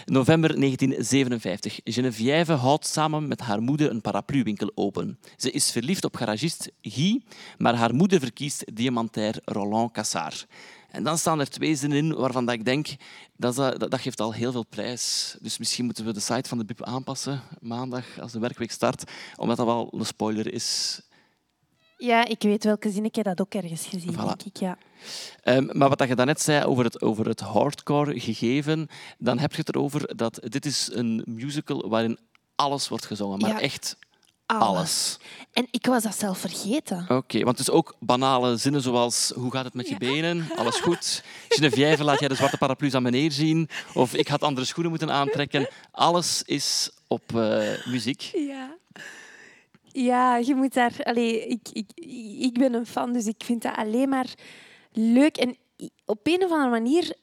Speaker 1: November 1957. Geneviève houdt samen met haar moeder een parapluwinkel open. Ze is verliefd op garagist Guy, maar haar moeder verkiest diamantair Roland Cassard. En dan staan er twee zinnen in waarvan dat ik denk, dat, eh, dat, dat geeft al heel veel prijs. Dus misschien moeten we de site van de BIP aanpassen, maandag, als de werkweek start, omdat dat wel een spoiler is.
Speaker 2: Ja, ik weet welke zin. Ik heb dat ook ergens gezien,
Speaker 1: Voilà.
Speaker 2: denk ik. Ja.
Speaker 1: Ehm, maar wat je daarnet zei over het, over het hardcore gegeven, dan heb je het erover dat dit is een musical waarin alles wordt gezongen. Maar
Speaker 2: Ja.
Speaker 1: echt
Speaker 2: Alles.
Speaker 1: alles.
Speaker 2: En ik was dat zelf vergeten.
Speaker 1: Oké, want het is ook banale zinnen zoals hoe gaat het met je benen? Alles goed? Geneviève, laat jij de zwarte paraplu's aan meneer zien? Of ik had andere schoenen moeten aantrekken. Alles is op eh, muziek.
Speaker 2: Ja. Ja, je moet daar... Allee, ik, ik, ik ben een fan, dus ik vind dat alleen maar leuk. En op een of andere manier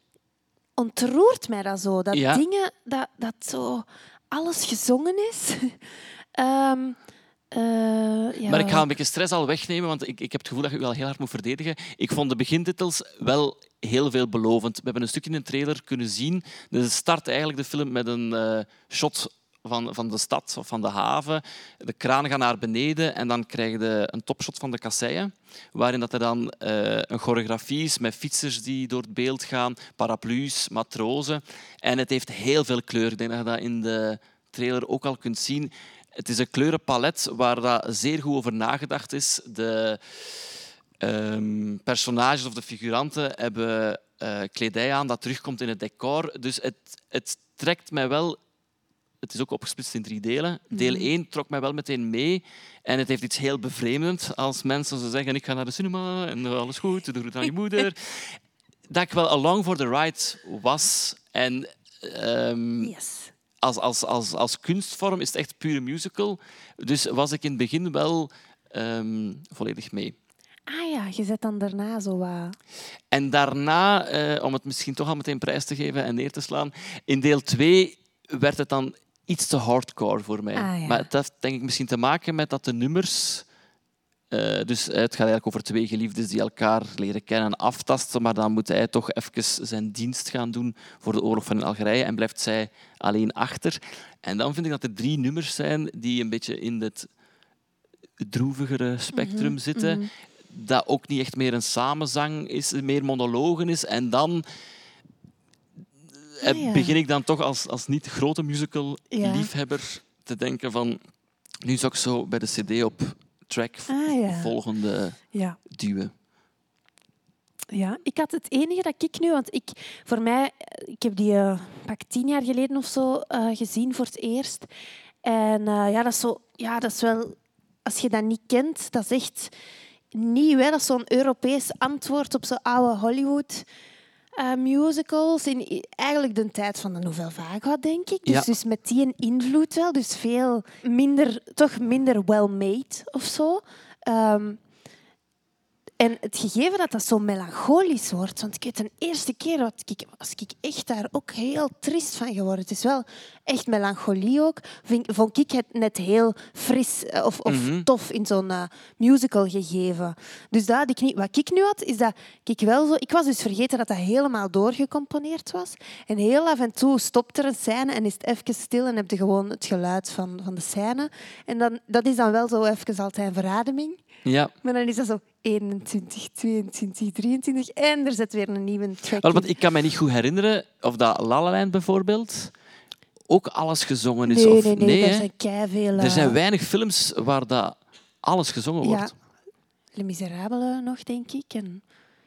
Speaker 2: ontroert mij dat zo. Dat
Speaker 1: Ja.
Speaker 2: dingen, dat, dat zo alles gezongen is. Ehm, eh.
Speaker 1: Maar ik ga een beetje stress al wegnemen, want ik, ik heb het gevoel dat je je wel heel hard moet verdedigen. Ik vond de begintitels wel heel veelbelovend. We hebben een stukje in de trailer kunnen zien. Dus start eigenlijk de film met een eh, shot van, van de stad of van de haven. De kranen gaan naar beneden en dan krijg je een topshot van de kasseien, waarin dat er dan eh, een choreografie is met fietsers die door het beeld gaan, paraplu's, matrozen. En het heeft heel veel kleur. Ik denk dat je dat in de trailer ook al kunt zien. Het is een kleurenpalet waar dat zeer goed over nagedacht is. De ehm, personages of de figuranten hebben eh, kledij aan dat terugkomt in het decor. Dus het, het trekt mij wel... Het is ook opgesplitst in drie delen. Deel 1 trok mij wel meteen mee. En het heeft iets heel bevreemdend als mensen zo zeggen ik ga naar de cinema en alles goed, doe goed aan je moeder. dat ik wel along for the ride was. En ehm,
Speaker 2: Yes.
Speaker 1: Als, als, als, als kunstvorm is het echt pure musical. Dus was ik in het begin wel ehm, volledig mee.
Speaker 2: Ah ja, je zet dan daarna zo wat...
Speaker 1: En daarna, eh, om het misschien toch al meteen prijs te geven en neer te slaan, in deel 2 werd het dan iets te hardcore voor mij.
Speaker 2: Ah, ja.
Speaker 1: Maar het heeft denk ik misschien te maken met dat de nummers... eh, dus eh, het gaat eigenlijk over twee geliefdes die elkaar leren kennen en aftasten, maar dan moet hij toch even zijn dienst gaan doen voor de oorlog van Algerije en blijft zij alleen achter. En dan vind ik dat er drie nummers zijn die een beetje in het droevigere spectrum
Speaker 2: Mhm,
Speaker 1: zitten dat ook niet echt meer een samenzang is, meer monologen is. En dan eh,
Speaker 2: Ah, ja.
Speaker 1: begin ik dan toch als, als niet grote
Speaker 2: Ja.
Speaker 1: musical-liefhebber te denken van... Nu zou ik zo bij de cd op track
Speaker 2: Ah, ja.
Speaker 1: volgende
Speaker 2: Ja.
Speaker 1: duwen.
Speaker 2: Ja, ik had het enige dat ik nu, want ik, voor mij, ik heb die eh, pak tien jaar geleden of zo eh, gezien voor het eerst. En eh, ja, dat is zo, ja, dat is wel, als je dat niet kent, dat is echt nieuw. Hè? Dat is zo'n Europees antwoord op zo'n oude Hollywood. Eh, musicals in eigenlijk de tijd van de Nouvelle Vague, denk ik. Dus,
Speaker 1: Ja.
Speaker 2: dus met die invloed wel. Dus veel minder, toch minder well-made of zo. Ehm, en het gegeven dat dat zo melancholisch wordt, want ik weet de eerste keer dat ik, was ik echt daar ook heel triest van geworden. Het is wel echt melancholie ook. Vind, vond ik het net heel fris eh, of, of
Speaker 1: Mhm.
Speaker 2: tof in zo'n eh, musical gegeven. Dus dat had ik niet. Wat ik nu had, is dat ik wel zo... Ik was dus vergeten dat dat helemaal doorgecomponeerd was. En heel af en toe stopt er een scène en is het even stil en heb je gewoon het geluid van, van de scène. En dan, dat is dan wel zo even altijd een verademing.
Speaker 1: Ja,
Speaker 2: Maar dan is dat zo 21, 22, 23 en er zit weer een nieuwe track
Speaker 1: wel, want ik kan me niet goed herinneren of dat La La Land bijvoorbeeld ook alles gezongen is.
Speaker 2: Nee,
Speaker 1: of,
Speaker 2: nee, nee, er
Speaker 1: hè?
Speaker 2: zijn keiveel...
Speaker 1: Er zijn
Speaker 2: eh,
Speaker 1: weinig films waar dat alles gezongen
Speaker 2: Ja.
Speaker 1: wordt.
Speaker 2: Les Miserables nog, denk ik. En,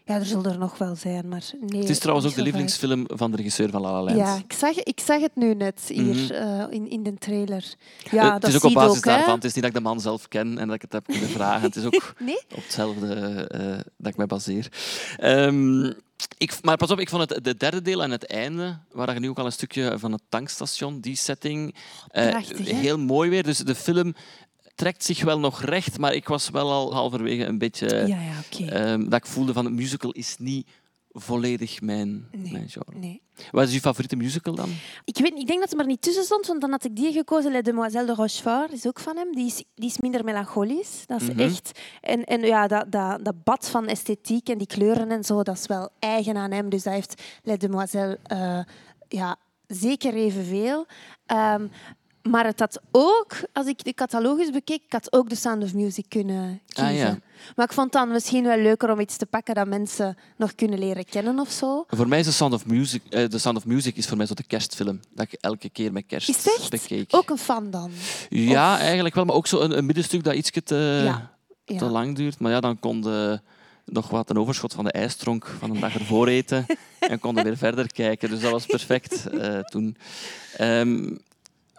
Speaker 2: ja, er zullen er nog wel zijn, maar nee.
Speaker 1: Het is trouwens ook de lievelingsfilm van de regisseur van La La Land.
Speaker 2: Ja, ik zag, ik zag het nu net hier
Speaker 1: Mhm.
Speaker 2: eh, in, in de trailer.
Speaker 1: Eh,
Speaker 2: Ja,
Speaker 1: het
Speaker 2: dat
Speaker 1: is ook op basis daarvan. Het is niet dat ik de man zelf ken en dat ik het heb kunnen vragen. Het is ook
Speaker 2: Nee?
Speaker 1: op hetzelfde eh, dat ik mij baseer. Ehm, ik, maar pas op, ik vond het de derde deel en het einde, waar je nu ook al een stukje van het tankstation, die setting,
Speaker 2: Prachtig,
Speaker 1: heel mooi weer. Dus de film trekt zich wel nog recht, maar ik was wel al halverwege een beetje...
Speaker 2: Ja, ja,
Speaker 1: ehm, dat ik voelde van, een musical is niet volledig mijn,
Speaker 2: Nee.
Speaker 1: mijn genre.
Speaker 2: nee.
Speaker 1: Wat is je favoriete musical dan?
Speaker 2: Ik, weet, ik denk dat het er niet tussen stond, want dan had ik die gekozen. Les Demoiselles de Rochefort is ook van hem. Die is, die is minder melancholisch. Dat is
Speaker 1: Mhm.
Speaker 2: echt... En, en ja, dat, dat, dat bad van esthetiek en die kleuren en zo, dat is wel eigen aan hem. Dus dat heeft Les Demoiselles eh, ja, zeker evenveel. Ehm maar het had ook, als ik de catalogus bekeek, ik had ook The Sound of Music kunnen kiezen.
Speaker 1: Ah, ja.
Speaker 2: Maar ik vond het dan misschien wel leuker om iets te pakken dat mensen nog kunnen leren kennen of zo.
Speaker 1: Voor mij is The Sound of Music, The Sound of Music is voor mij zo de kerstfilm. Dat ik elke keer met kerst
Speaker 2: Is echt?
Speaker 1: bekeek.
Speaker 2: Ook een fan dan?
Speaker 1: Ja,
Speaker 2: Of-
Speaker 1: eigenlijk wel. Maar ook zo een, een middenstuk dat iets te,
Speaker 2: Ja, ja.
Speaker 1: te lang duurt. Maar ja, dan kon de, nog wat een overschot van de ijstronk van een dag ervoor eten. en konden weer verder kijken. Dus dat was perfect eh, toen. Ehm,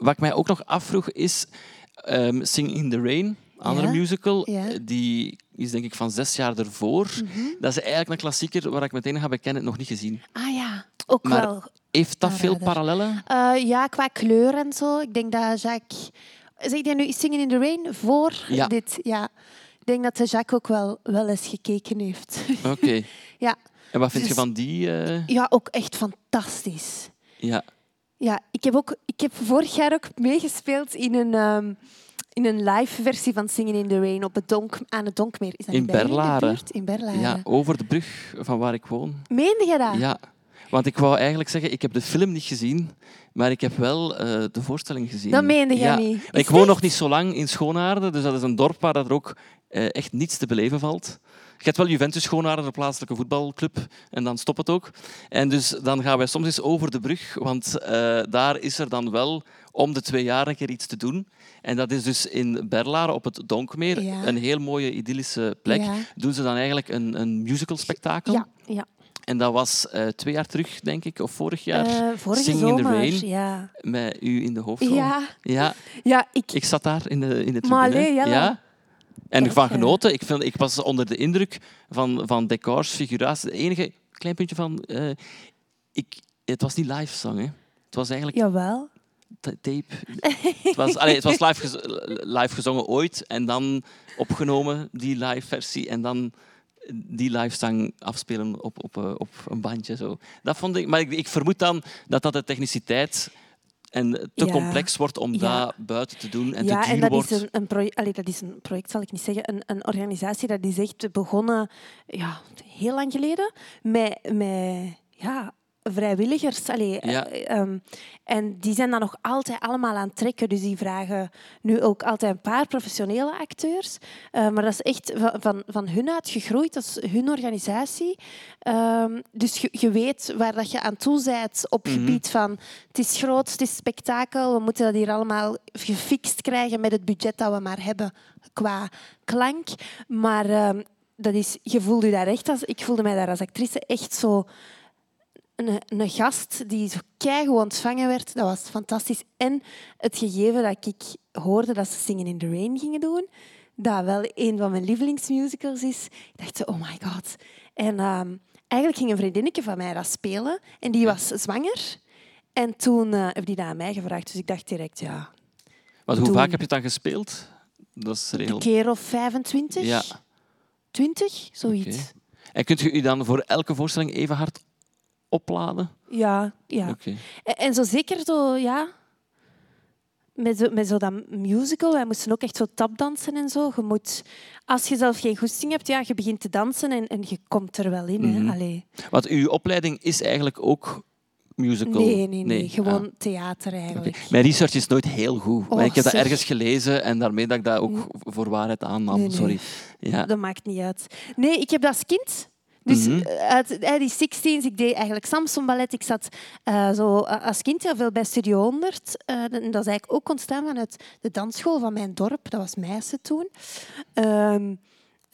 Speaker 1: wat ik mij ook nog afvroeg is ehm, Sing in the Rain, andere
Speaker 2: Ja,
Speaker 1: musical.
Speaker 2: ja.
Speaker 1: Die is denk ik van zes jaar ervoor.
Speaker 2: Mhm.
Speaker 1: Dat is eigenlijk een klassieker waar ik meteen ga bekennen, nog niet gezien.
Speaker 2: Ah ja, ook
Speaker 1: Maar-
Speaker 2: wel.
Speaker 1: Heeft dat veel parallellen?
Speaker 2: Eh, ja, qua kleur en zo. Ik denk dat Jacques... Zeg jij nu Singing in the Rain voor
Speaker 1: Ja.
Speaker 2: dit? Ja. Ik denk dat de Jacques ook wel, wel eens gekeken heeft.
Speaker 1: Oké.
Speaker 2: ja.
Speaker 1: En wat vind je
Speaker 2: Dus-
Speaker 1: van die? eh,
Speaker 2: ja, ook echt fantastisch.
Speaker 1: ja.
Speaker 2: Ja, ik heb, ook, ik heb vorig jaar ook meegespeeld in een, ehm, in een live versie van Singing in the Rain op het donk, aan het Donkmeer. Is dat
Speaker 1: In Berlaren.
Speaker 2: In Berlaren.
Speaker 1: ja, over de brug van waar ik woon.
Speaker 2: Meende je dat?
Speaker 1: Ja, want ik wou eigenlijk zeggen, ik heb de film niet gezien, maar ik heb wel eh, de voorstelling gezien.
Speaker 2: Dat meende jij
Speaker 1: ja.
Speaker 2: niet. Is
Speaker 1: Ik woon nog niet zo lang in Schoonaarden, dus dat is een dorp waar er ook eh, echt niets te beleven valt. Je hebt wel Juventus Schoonaarden, de plaatselijke voetbalclub, en dan stopt het ook. En dus dan gaan wij soms eens over de brug, want eh, daar is er dan wel om de twee jaar een keer iets te doen. En dat is dus in Berlaren op het Donkmeer,
Speaker 2: Ja.
Speaker 1: een heel mooie idyllische plek.
Speaker 2: Ja.
Speaker 1: Doen ze dan eigenlijk een, een musical spektakel.
Speaker 2: Ja, ja.
Speaker 1: En dat was eh, twee jaar terug, denk ik, of vorig jaar.
Speaker 2: Eh, vorige
Speaker 1: Singing in the
Speaker 2: zomer,
Speaker 1: Rain.
Speaker 2: ja.
Speaker 1: Met u in de hoofdrol.
Speaker 2: Ja,
Speaker 1: Ja,
Speaker 2: ja ik,
Speaker 1: ik zat daar in de, in de
Speaker 2: Maar
Speaker 1: tribune.
Speaker 2: allee,
Speaker 1: ja. En van genoten. Ik, vind, ik was onder de indruk van, van decors, figuraties. Het enige klein puntje van... eh, ik, het was niet live zang, hè. Het was eigenlijk
Speaker 2: jawel.
Speaker 1: ta- tape. het was, allee, het was live, gez- live gezongen ooit en dan opgenomen, die live versie. En dan die live zang afspelen op, op, eh, op een bandje. Zo. Dat vond ik, maar ik, ik vermoed dan dat dat de techniciteit en te
Speaker 2: Ja.
Speaker 1: complex wordt om
Speaker 2: Ja.
Speaker 1: dat buiten te doen en
Speaker 2: ja,
Speaker 1: te
Speaker 2: en
Speaker 1: duur
Speaker 2: dat
Speaker 1: wordt.
Speaker 2: is, een, een project, allee, dat is een project, zal ik niet zeggen, een, een organisatie dat is echt begonnen ja, heel lang geleden met, met ja, vrijwilligers. Allee,
Speaker 1: Ja.
Speaker 2: eh, ehm, en die zijn dan nog altijd allemaal aan het trekken. Dus die vragen nu ook altijd een paar professionele acteurs. Eh, maar dat is echt van, van, van hun uit gegroeid. Dat is hun organisatie. Ehm, dus je, je weet waar dat je aan toe bent op
Speaker 1: Mhm.
Speaker 2: gebied van het is groot, het is spektakel. We moeten dat hier allemaal gefixt krijgen met het budget dat we maar hebben qua klank. Maar ehm, dat is, je voelde je daar echt als... Ik voelde mij daar als actrice echt zo... Een, een gast die zo keigoed ontvangen werd. Dat was fantastisch. En het gegeven dat ik hoorde dat ze Singen in the Rain gingen doen, dat wel een van mijn lievelingsmusicals is. Ik dacht zo, oh my god. En ehm, eigenlijk ging een vriendinnetje van mij dat spelen. En die was zwanger. En toen eh heb die dat aan mij gevraagd. Dus ik dacht direct, ja,
Speaker 1: Want hoe
Speaker 2: doen.
Speaker 1: vaak heb je het dan gespeeld? Dat is de
Speaker 2: een
Speaker 1: regel.
Speaker 2: keer of 25,
Speaker 1: Ja.
Speaker 2: 20, zoiets.
Speaker 1: En kunt je u dan voor elke voorstelling even hard opladen?
Speaker 2: Ja, ja.
Speaker 1: Oké.
Speaker 2: En, en zo zeker zo, ja... Met zo, met zo dat musical, wij moesten ook echt zo tapdansen en zo. Je moet, als je zelf geen goesting hebt, ja, je begint te dansen en, en je komt er wel in.
Speaker 1: Mhm.
Speaker 2: hè. Allee.
Speaker 1: Want uw opleiding is eigenlijk ook musical?
Speaker 2: Nee, nee, nee,
Speaker 1: Ah.
Speaker 2: Gewoon theater eigenlijk.
Speaker 1: Mijn research is nooit heel goed. maar
Speaker 2: Och,
Speaker 1: ik heb dat ergens gelezen en daarmee dat ik dat ook voor waarheid aannam.
Speaker 2: Nee.
Speaker 1: Sorry. Ja.
Speaker 2: Dat maakt niet uit. Nee, ik heb dat als kind. Dus
Speaker 1: Mhm.
Speaker 2: eh, uit eh, die 16 ik deed eigenlijk Samson Ballet. Ik zat eh, zo, als kind heel veel bij Studio 100. Eh, en dat is eigenlijk ook ontstaan vanuit de dansschool van mijn dorp. Dat was Meissen toen. Ehm,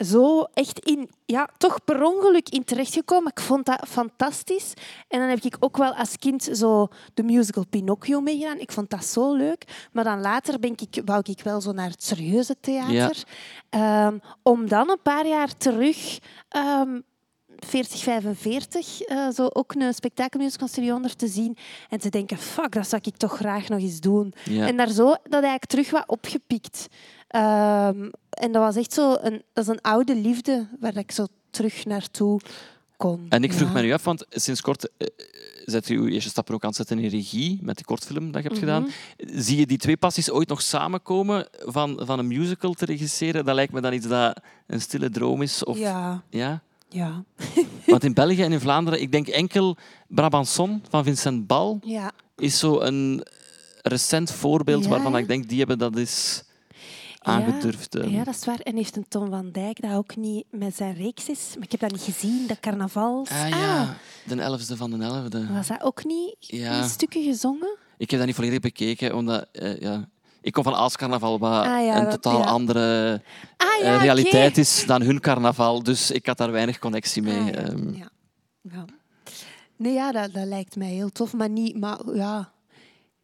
Speaker 2: zo echt in, ja, toch per ongeluk in terechtgekomen. Ik vond dat fantastisch. En dan heb ik ook wel als kind zo de musical Pinocchio meegedaan. Ik vond dat zo leuk. Maar dan later ben ik, wou ik wel zo naar het serieuze theater. Ehm, om dan een paar jaar terug... ehm 40, 45, eh, zo ook een spektakelmusical Studio 100 te zien en te denken, fuck, dat zou ik toch graag nog eens doen.
Speaker 1: Ja.
Speaker 2: En daar zo dat eigenlijk terug wat opgepikt. Ehm, en dat was echt zo een, dat is een oude liefde waar ik zo terug naartoe kon.
Speaker 1: En ik vroeg
Speaker 2: Ja.
Speaker 1: me nu af, want sinds kort eh, zet u uw eerste stap er ook aan het zetten in regie met de kortfilm dat je hebt
Speaker 2: Mhm.
Speaker 1: gedaan. Zie je die twee passies ooit nog samenkomen van, van een musical te regisseren? Dat lijkt me dan iets dat een stille droom is. Of,
Speaker 2: Ja,
Speaker 1: ja?
Speaker 2: Ja.
Speaker 1: Want in België en in Vlaanderen, ik denk enkel Brabanson van Vincent Bal
Speaker 2: ja.
Speaker 1: is zo een recent voorbeeld
Speaker 2: Ja,
Speaker 1: waarvan ik denk, die hebben dat eens aangedurfd. ehm.
Speaker 2: Ja, dat is waar. En heeft een Tom van Dijk dat ook niet met zijn reeks is? Maar ik heb dat niet gezien, dat carnaval.
Speaker 1: Ah ja, de elfde van de elfde.
Speaker 2: was dat ook niet in stukken gezongen?
Speaker 1: Ik heb dat niet volledig bekeken, omdat eh, ja, ik kom van Aalscarnaval, wat
Speaker 2: Ah ja,
Speaker 1: een
Speaker 2: dat-
Speaker 1: totaal
Speaker 2: ja.
Speaker 1: andere
Speaker 2: Ah
Speaker 1: eh,
Speaker 2: ja,
Speaker 1: realiteit is dan hun carnaval. Dus ik had daar weinig connectie mee.
Speaker 2: Ah,
Speaker 1: ehm.
Speaker 2: ja. Ja. Nee, ja, dat, dat lijkt mij heel tof, maar niet, maar, ja,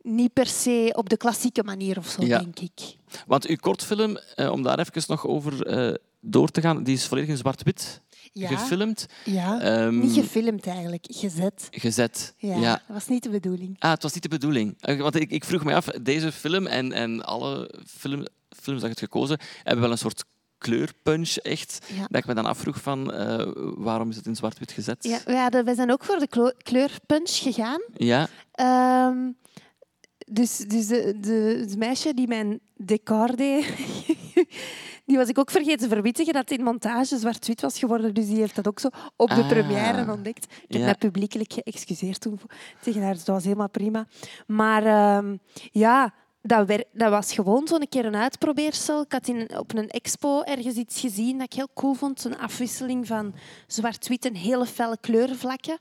Speaker 2: niet per se op de klassieke manier of zo, denk ik.
Speaker 1: Want uw kortfilm, eh, om daar even nog over eh, door te gaan, die is volledig in zwart-wit
Speaker 2: Ja,
Speaker 1: gefilmd.
Speaker 2: ja.
Speaker 1: Ehm,
Speaker 2: niet gefilmd eigenlijk, gezet.
Speaker 1: gezet.
Speaker 2: Ja,
Speaker 1: ja.
Speaker 2: dat was niet de bedoeling.
Speaker 1: Ah, het was niet de bedoeling. Eh, Want ik, ik vroeg me af, deze film en, en alle film, films dat je hebt gekozen, hebben wel een soort kleurpunch, echt.
Speaker 2: Ja.
Speaker 1: Dat ik me dan afvroeg van, eh, waarom is het in zwart-wit gezet?
Speaker 2: Ja, we, hadden, we zijn ook voor de kleurpunch gegaan.
Speaker 1: Ja,
Speaker 2: Ehm, dus dus de, de, het meisje die mijn decor deed, die was ik ook vergeten te verwittigen dat in montage zwart-wit was geworden. Dus die heeft dat ook zo op de
Speaker 1: Ah.
Speaker 2: première ontdekt. Ik heb
Speaker 1: Ja.
Speaker 2: mij publiekelijk geëxcuseerd toen tegen haar, dus dat was helemaal prima. Maar ehm, ja, dat, dat was gewoon zo'n keer een uitprobeersel. Ik had in, op een expo ergens iets gezien dat ik heel cool vond. Een afwisseling van zwart-wit en hele felle kleurenvlakken.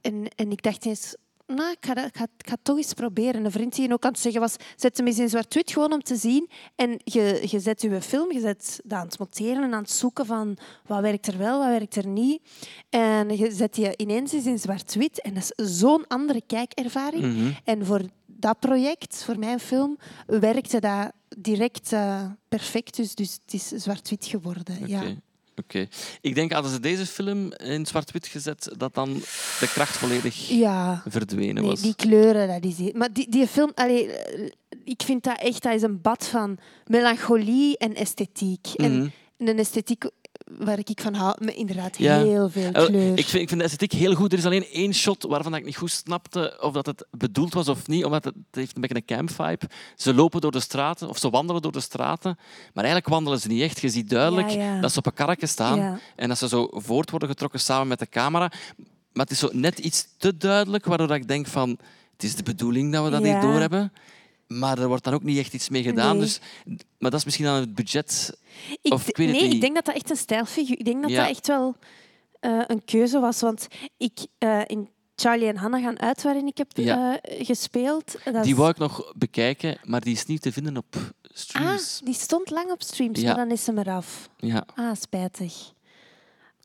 Speaker 2: En, en ik dacht eens, nou, ik, ga ik, ga, ik ga het toch eens proberen. Een vriend die je ook aan het zeggen was, zet hem eens in zwart-wit gewoon om te zien. En je, je zet je film, je zet dat aan het monteren en aan het zoeken van wat werkt er wel, wat werkt er niet. En je zet je ineens eens in zwart-wit. En dat is zo'n andere kijkervaring.
Speaker 1: Mhm.
Speaker 2: En voor dat project, voor mijn film, werkte dat direct eh, perfect. Dus, dus het is zwart-wit geworden. Ja.
Speaker 1: Oké. Ik denk, hadden ze deze film in zwart-wit gezet, dat dan de kracht volledig
Speaker 2: ja.
Speaker 1: verdwenen
Speaker 2: Nee,
Speaker 1: was.
Speaker 2: die kleuren, dat is het. Maar die, die film, allee, ik vind dat echt dat is een bad van melancholie en esthetiek.
Speaker 1: Mhm.
Speaker 2: En een esthetiek waar ik van hou, met inderdaad
Speaker 1: Ja.
Speaker 2: heel veel
Speaker 1: Eh,
Speaker 2: kleur.
Speaker 1: Ik vind, ik vind de esthetiek heel goed. Er is alleen één shot waarvan ik niet goed snapte of dat het bedoeld was of niet, omdat het, het heeft een beetje een camp-vibe. Ze lopen door de straten, of ze wandelen door de straten, maar eigenlijk wandelen ze niet echt. Je ziet duidelijk
Speaker 2: Ja, ja.
Speaker 1: dat ze op een karretje staan en dat ze zo voort worden getrokken samen met de camera. Maar het is zo net iets te duidelijk, waardoor dat ik denk van... Het is de bedoeling dat we dat niet doorhebben. Maar er wordt dan ook niet echt iets mee gedaan.
Speaker 2: Nee.
Speaker 1: Dus, maar dat is misschien aan het budget.
Speaker 2: Ik,
Speaker 1: of ik weet het
Speaker 2: nee,
Speaker 1: niet.
Speaker 2: ik denk dat dat echt een stijlfiguur Ik denk dat
Speaker 1: Ja.
Speaker 2: dat echt wel eh, een keuze was. Want ik eh, in Charlie en Hannah gaan uit, waarin ik heb
Speaker 1: Ja.
Speaker 2: eh, gespeeld. Dat
Speaker 1: Die
Speaker 2: is-
Speaker 1: wou ik nog bekijken, maar die is niet te vinden op
Speaker 2: ah,
Speaker 1: streams.
Speaker 2: die stond lang op streams,
Speaker 1: Ja.
Speaker 2: maar dan is ze eraf.
Speaker 1: Ja.
Speaker 2: Ah, spijtig.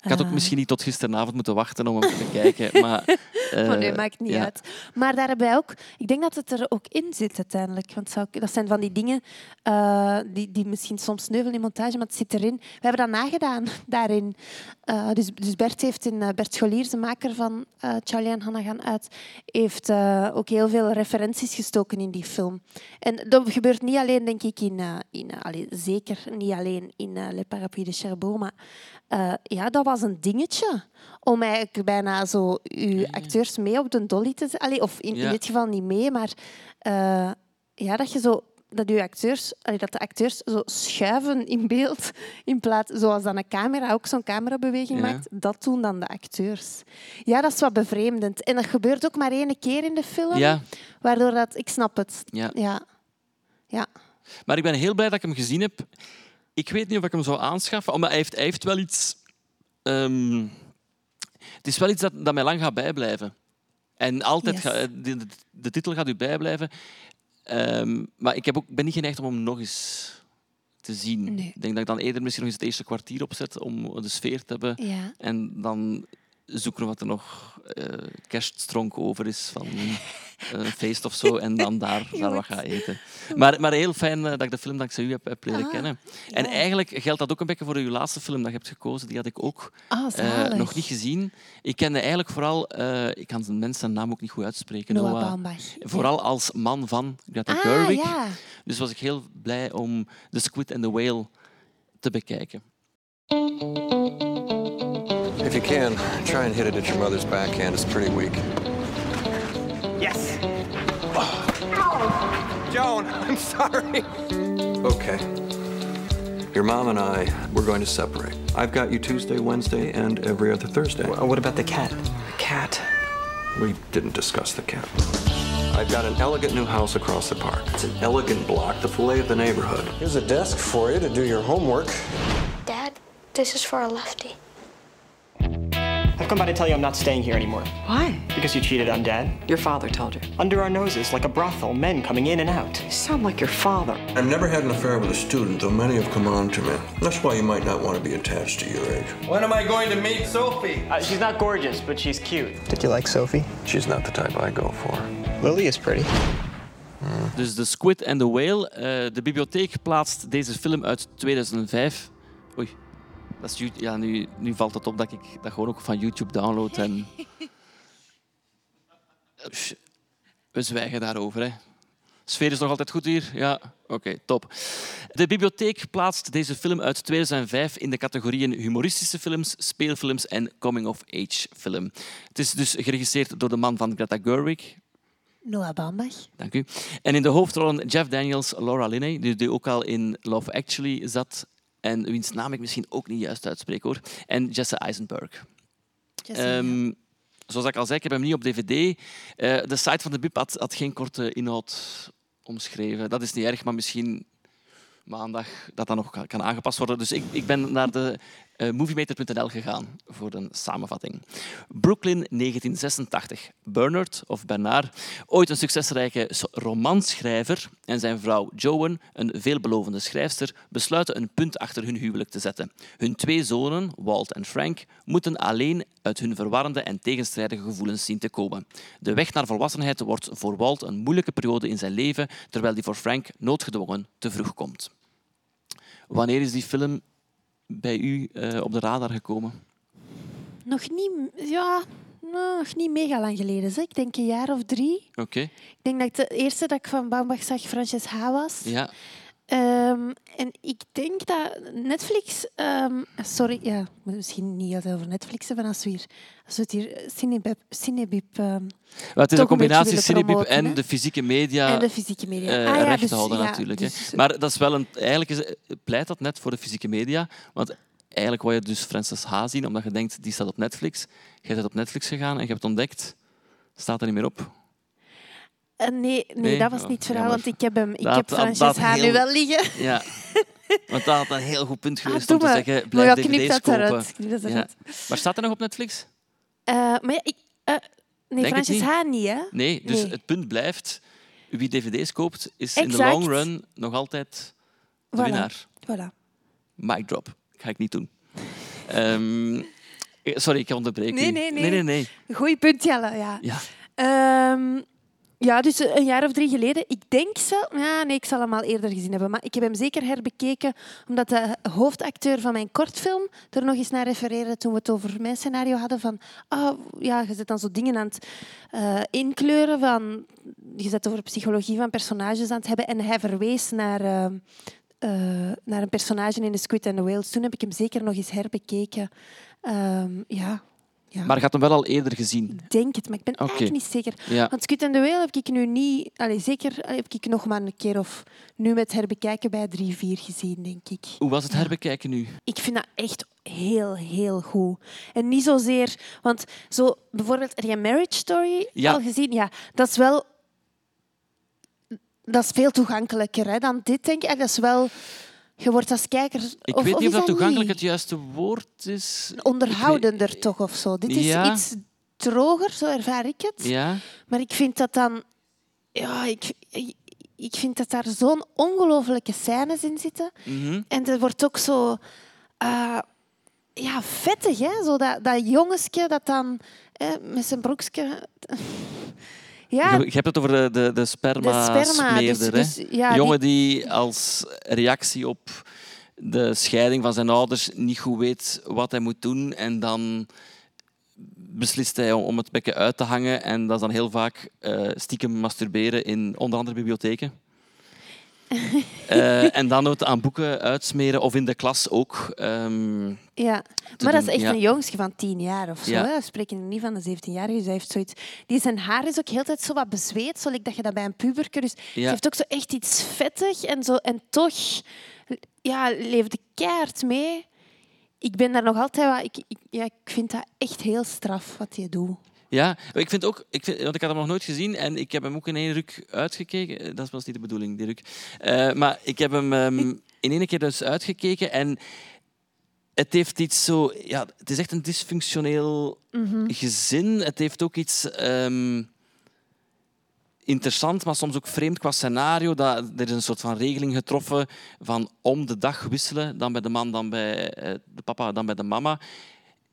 Speaker 1: Ik had ook
Speaker 2: Ah.
Speaker 1: misschien niet tot gisteravond moeten wachten om hem te bekijken. Maar, eh,
Speaker 2: Maar nee, maakt niet
Speaker 1: ja.
Speaker 2: uit. Maar daarbij ook, ik denk dat het er ook in zit uiteindelijk. Want zou dat zijn van die dingen eh, die, die misschien soms sneuvelen in montage, maar het zit erin. We hebben dat nagedaan daarin. Eh, dus, dus Bert heeft in, eh, Bert Scholier, de maker van eh, Charlie en Hannah gaan uit, heeft eh, ook heel veel referenties gestoken in die film. En dat gebeurt niet alleen, denk ik, in, eh, in eh, allee, zeker niet alleen in eh, Le Parapluie de Cherbourg, maar eh, ja, dat was een dingetje om eigenlijk bijna zo uw acteurs mee op de dolly te zetten. Of in,
Speaker 1: Ja.
Speaker 2: in dit geval niet mee, maar eh, ja, dat je zo dat, uw acteurs, allee, dat de acteurs zo schuiven in beeld, in plaats, zoals dan een camera ook zo'n camerabeweging
Speaker 1: Ja.
Speaker 2: maakt, dat doen dan de acteurs. Ja, dat is wat bevreemdend. En dat gebeurt ook maar één keer in de film,
Speaker 1: Ja,
Speaker 2: waardoor dat... Ik snap het.
Speaker 1: ja.
Speaker 2: Ja. Ja.
Speaker 1: Maar ik ben heel blij dat ik hem gezien heb. Ik weet niet of ik hem zou aanschaffen, omdat hij heeft, hij heeft wel iets... ehm, het is wel iets dat, dat mij lang gaat bijblijven. En altijd
Speaker 2: Yes.
Speaker 1: ga- de, de, de titel gaat u bijblijven. Ehm, maar ik heb ook, ben niet geneigd om hem nog eens te zien.
Speaker 2: Nee.
Speaker 1: Ik denk dat ik dan eerder misschien nog eens het eerste kwartier opzet om de sfeer te hebben.
Speaker 2: ja.
Speaker 1: En dan zoeken wat er nog eh kerststronk over is van eh, een feest of zo. En dan daar, daar wat gaan eten. Maar, maar heel fijn eh, dat ik de film dankzij u heb, heb leren
Speaker 2: Ah,
Speaker 1: kennen. En
Speaker 2: ja.
Speaker 1: eigenlijk geldt dat ook een beetje voor uw laatste film dat je hebt gekozen. Die had ik ook
Speaker 2: Ah,
Speaker 1: eh, nog niet gezien. Ik kende eigenlijk vooral... eh, ik kan zijn mensen naam ook niet goed uitspreken.
Speaker 2: Noah
Speaker 1: Noah.
Speaker 2: Baumbach.
Speaker 1: Vooral als man van Greta
Speaker 2: Ah,
Speaker 1: Gerwig.
Speaker 2: ja.
Speaker 1: Dus was ik heel blij om The Squid and the Whale te bekijken.
Speaker 7: If you can, try and hit it at your mother's backhand. It's pretty weak.
Speaker 8: Yes. Joan, I'm sorry.
Speaker 7: Okay. Your mom and I, we're going to separate. I've got you Tuesday, Wednesday, and every other Thursday.
Speaker 8: What about the cat? The cat.
Speaker 7: We didn't discuss the cat. I've got an elegant new house across the park. It's an elegant block, the fillet of the neighborhood. Here's a desk for you to do your homework.
Speaker 9: Dad, this is for a lefty.
Speaker 8: I've come by to tell you I'm not staying here anymore.
Speaker 10: Why?
Speaker 8: Because you cheated on Dad.
Speaker 10: Your father told you.
Speaker 8: Under our noses, like a brothel, men coming in and out.
Speaker 10: You sound like your father.
Speaker 7: I've never had an affair with a student, though many have come on to me. That's why you might not want to be attached to your age.
Speaker 6: When am I going to meet Sophie?
Speaker 8: Uh, she's not gorgeous, but she's cute. Did you like Sophie?
Speaker 7: She's not the type I go for.
Speaker 8: Lily is pretty.
Speaker 1: Dus The Squid and the Whale. Eh, de bibliotheek plaatst deze film uit 2005. Oei, dat is, ja, nu, nu valt het op dat ik dat gewoon ook van YouTube download. En... We zwijgen daarover. Hè. Sfeer is nog altijd goed hier? Ja, oké, top. De bibliotheek plaatst deze film uit 2005 in de categorieën humoristische films, speelfilms en coming-of-age film. Het is dus geregisseerd door de man van Greta Gerwig,
Speaker 2: Noah Baumbach.
Speaker 1: Dank u. En in de hoofdrollen Jeff Daniels, Laura Linney, die, die ook al in Love Actually zat. En wiens naam ik misschien ook niet juist uitspreek hoor. En Jesse Eisenberg. Ehm, zoals ik al zei, ik heb hem niet op dvd. Eh, de site van de BIP had, had geen korte inhoud omschreven. Dat is niet erg, maar misschien maandag dat dat nog kan- kan aangepast worden. Dus ik, ik ben naar de eh, moviemeter.nl gegaan voor een samenvatting. Brooklyn 1986. Bernard, of Bernard, ooit een succesrijke romanschrijver en zijn vrouw Joan, een veelbelovende schrijfster, besluiten een punt achter hun huwelijk te zetten. Hun twee zonen, Walt en Frank, moeten alleen uit hun verwarrende en tegenstrijdige gevoelens zien te komen. De weg naar volwassenheid wordt voor Walt een moeilijke periode in zijn leven, terwijl die voor Frank noodgedwongen te vroeg komt. Wanneer is die film bij u eh, op de radar gekomen?
Speaker 2: Nog niet, ja, nog niet mega lang geleden. Zeg. Ik denk een jaar of drie.
Speaker 1: Oké,
Speaker 2: Ik denk dat de eerste dat ik van Baumbach zag Frances H. was.
Speaker 1: ja.
Speaker 2: Ehm, en ik denk dat Netflix... ehm, sorry, ja, misschien niet altijd over Netflix hebben als we, hier, als we het hier eh, Cinebib... Cinebib ehm,
Speaker 1: Maar het is een combinatie Cinebib en de fysieke media,
Speaker 2: en de fysieke media.
Speaker 1: eh,
Speaker 2: Ah, ja,
Speaker 1: recht
Speaker 2: dus-
Speaker 1: houden
Speaker 2: ja,
Speaker 1: natuurlijk. hè.
Speaker 2: dus-
Speaker 1: Maar dat is wel een, eigenlijk is, pleit dat net voor de fysieke media. Want eigenlijk wou je dus Frances H. zien, omdat je denkt, die staat op Netflix. Jij bent op Netflix gegaan en je hebt ontdekt, staat er niet meer op.
Speaker 2: Eh, nee, nee,
Speaker 1: Nee?
Speaker 2: dat was
Speaker 1: Oh,
Speaker 2: niet het verhaal,
Speaker 1: jammer.
Speaker 2: want ik heb, hem, ik
Speaker 1: Dat-
Speaker 2: heb Frances H. nu wel liggen.
Speaker 1: Ja. Want dat had een heel goed punt geweest
Speaker 2: Ah, doe
Speaker 1: om te
Speaker 2: maar.
Speaker 1: zeggen,
Speaker 2: Maar
Speaker 1: blijf
Speaker 2: knip
Speaker 1: dvd's
Speaker 2: dat
Speaker 1: kopen.
Speaker 2: eruit, dat
Speaker 1: Ja. Maar staat er nog op Netflix?
Speaker 2: Eh, maar ja, ik... eh, nee,
Speaker 1: Denk het
Speaker 2: Frances
Speaker 1: niet.
Speaker 2: H. niet, hè?
Speaker 1: Nee, dus
Speaker 2: Nee.
Speaker 1: het punt blijft, wie dvd's koopt, is in de long run nog altijd de
Speaker 2: Voilà.
Speaker 1: winnaar.
Speaker 2: Voilà.
Speaker 1: Mic drop. Ga ik niet doen. Ehm, eh, sorry, ik onderbreek
Speaker 2: Nee,
Speaker 1: u.
Speaker 2: nee, nee.
Speaker 1: nee, nee, nee.
Speaker 2: Goeie punt, Jelle. Ja.
Speaker 1: Ja.
Speaker 2: Ehm, ja, dus een jaar of drie geleden. Ik denk zelf... Ja, nee, ik zal hem al eerder gezien hebben. Maar ik heb hem zeker herbekeken, omdat de hoofdacteur van mijn kortfilm er nog eens naar refereerde toen we het over mijn scenario hadden. Van, ah, ja, je zet dan zo dingen aan het eh, inkleuren. Van, je zet over psychologie van personages aan het hebben. En hij verwees naar... eh, eh, naar een personage in The Squid and the Whales. Toen heb ik hem zeker nog eens herbekeken. Ehm, ja, ja.
Speaker 1: Maar je had hem wel al eerder gezien.
Speaker 2: Ik denk het, maar ik ben
Speaker 1: Oké.
Speaker 2: eigenlijk niet zeker.
Speaker 1: Ja.
Speaker 2: Want Squid and the Whale heb ik nu niet... Allee, zeker heb ik nog maar een keer of nu met herbekijken bij drie, vier gezien, denk ik.
Speaker 1: Hoe was het herbekijken nu?
Speaker 2: Ik vind dat echt heel, heel goed. En niet zozeer... Want zo, bijvoorbeeld, heb je Marriage Story
Speaker 1: Ja.
Speaker 2: al gezien? Ja, dat is wel... Dat is veel toegankelijker hè, dan dit, denk ik. Dat is wel... Je wordt als kijker...
Speaker 1: Ik
Speaker 2: of,
Speaker 1: weet niet of dat toegankelijk
Speaker 2: niet?
Speaker 1: het juiste woord is.
Speaker 2: Onderhoudender toch of zo. Dit is
Speaker 1: Ja.
Speaker 2: iets droger, zo ervaar ik het.
Speaker 1: Ja?
Speaker 2: Maar ik vind dat dan... Ja, ik, ik, vind dat daar zo'n ongelofelijke scènes in zitten.
Speaker 1: Mhm.
Speaker 2: En er wordt ook zo... eh, ja, vettig, hè? Zo dat, dat jongensje dat dan eh, met zijn broekje... Ja,
Speaker 1: Je, je hebt het over de, de, de sperma,
Speaker 2: De sperma, dus- dus, ja,
Speaker 1: jongen die als reactie op de scheiding van zijn ouders niet goed weet wat hij moet doen. En dan beslist hij om- om het bekken uit te hangen. En dat is dan heel vaak eh, stiekem masturberen in onder andere bibliotheken. Eh, en dan ook aan boeken uitsmeren of in de klas ook. ehm,
Speaker 2: ja. maar dat is echt
Speaker 1: ja.
Speaker 2: een jongensje van tien jaar of zo.
Speaker 1: Ja.
Speaker 2: We spreken niet van de 17-jarige. Dus heeft zoiets... Die zijn haar is ook heel tijd zo wat bezweet, zo dat je dat bij een puberke. Dus
Speaker 1: Ja.
Speaker 2: ze heeft ook zo echt iets vettig en, zo, en toch ja, leefde keihard mee. Ik ben daar nog altijd wat... Ik, ik, ja, ik vind dat echt heel straf wat je doet.
Speaker 1: Ja, ik vind ook, ik vind, want ik had hem nog nooit gezien en ik heb hem ook in één ruk uitgekeken. Eh, Dat was niet de bedoeling, die ruk. Eh, maar ik heb hem ehm, in één keer dus uitgekeken en het heeft iets zo... Ja, het is echt een dysfunctioneel
Speaker 2: Mhm.
Speaker 1: gezin. Het heeft ook iets ehm, interessant, maar soms ook vreemd qua scenario. Dat, er is een soort van regeling getroffen van om de dag wisselen. Dan bij de man, dan bij eh, de papa, dan bij de mama.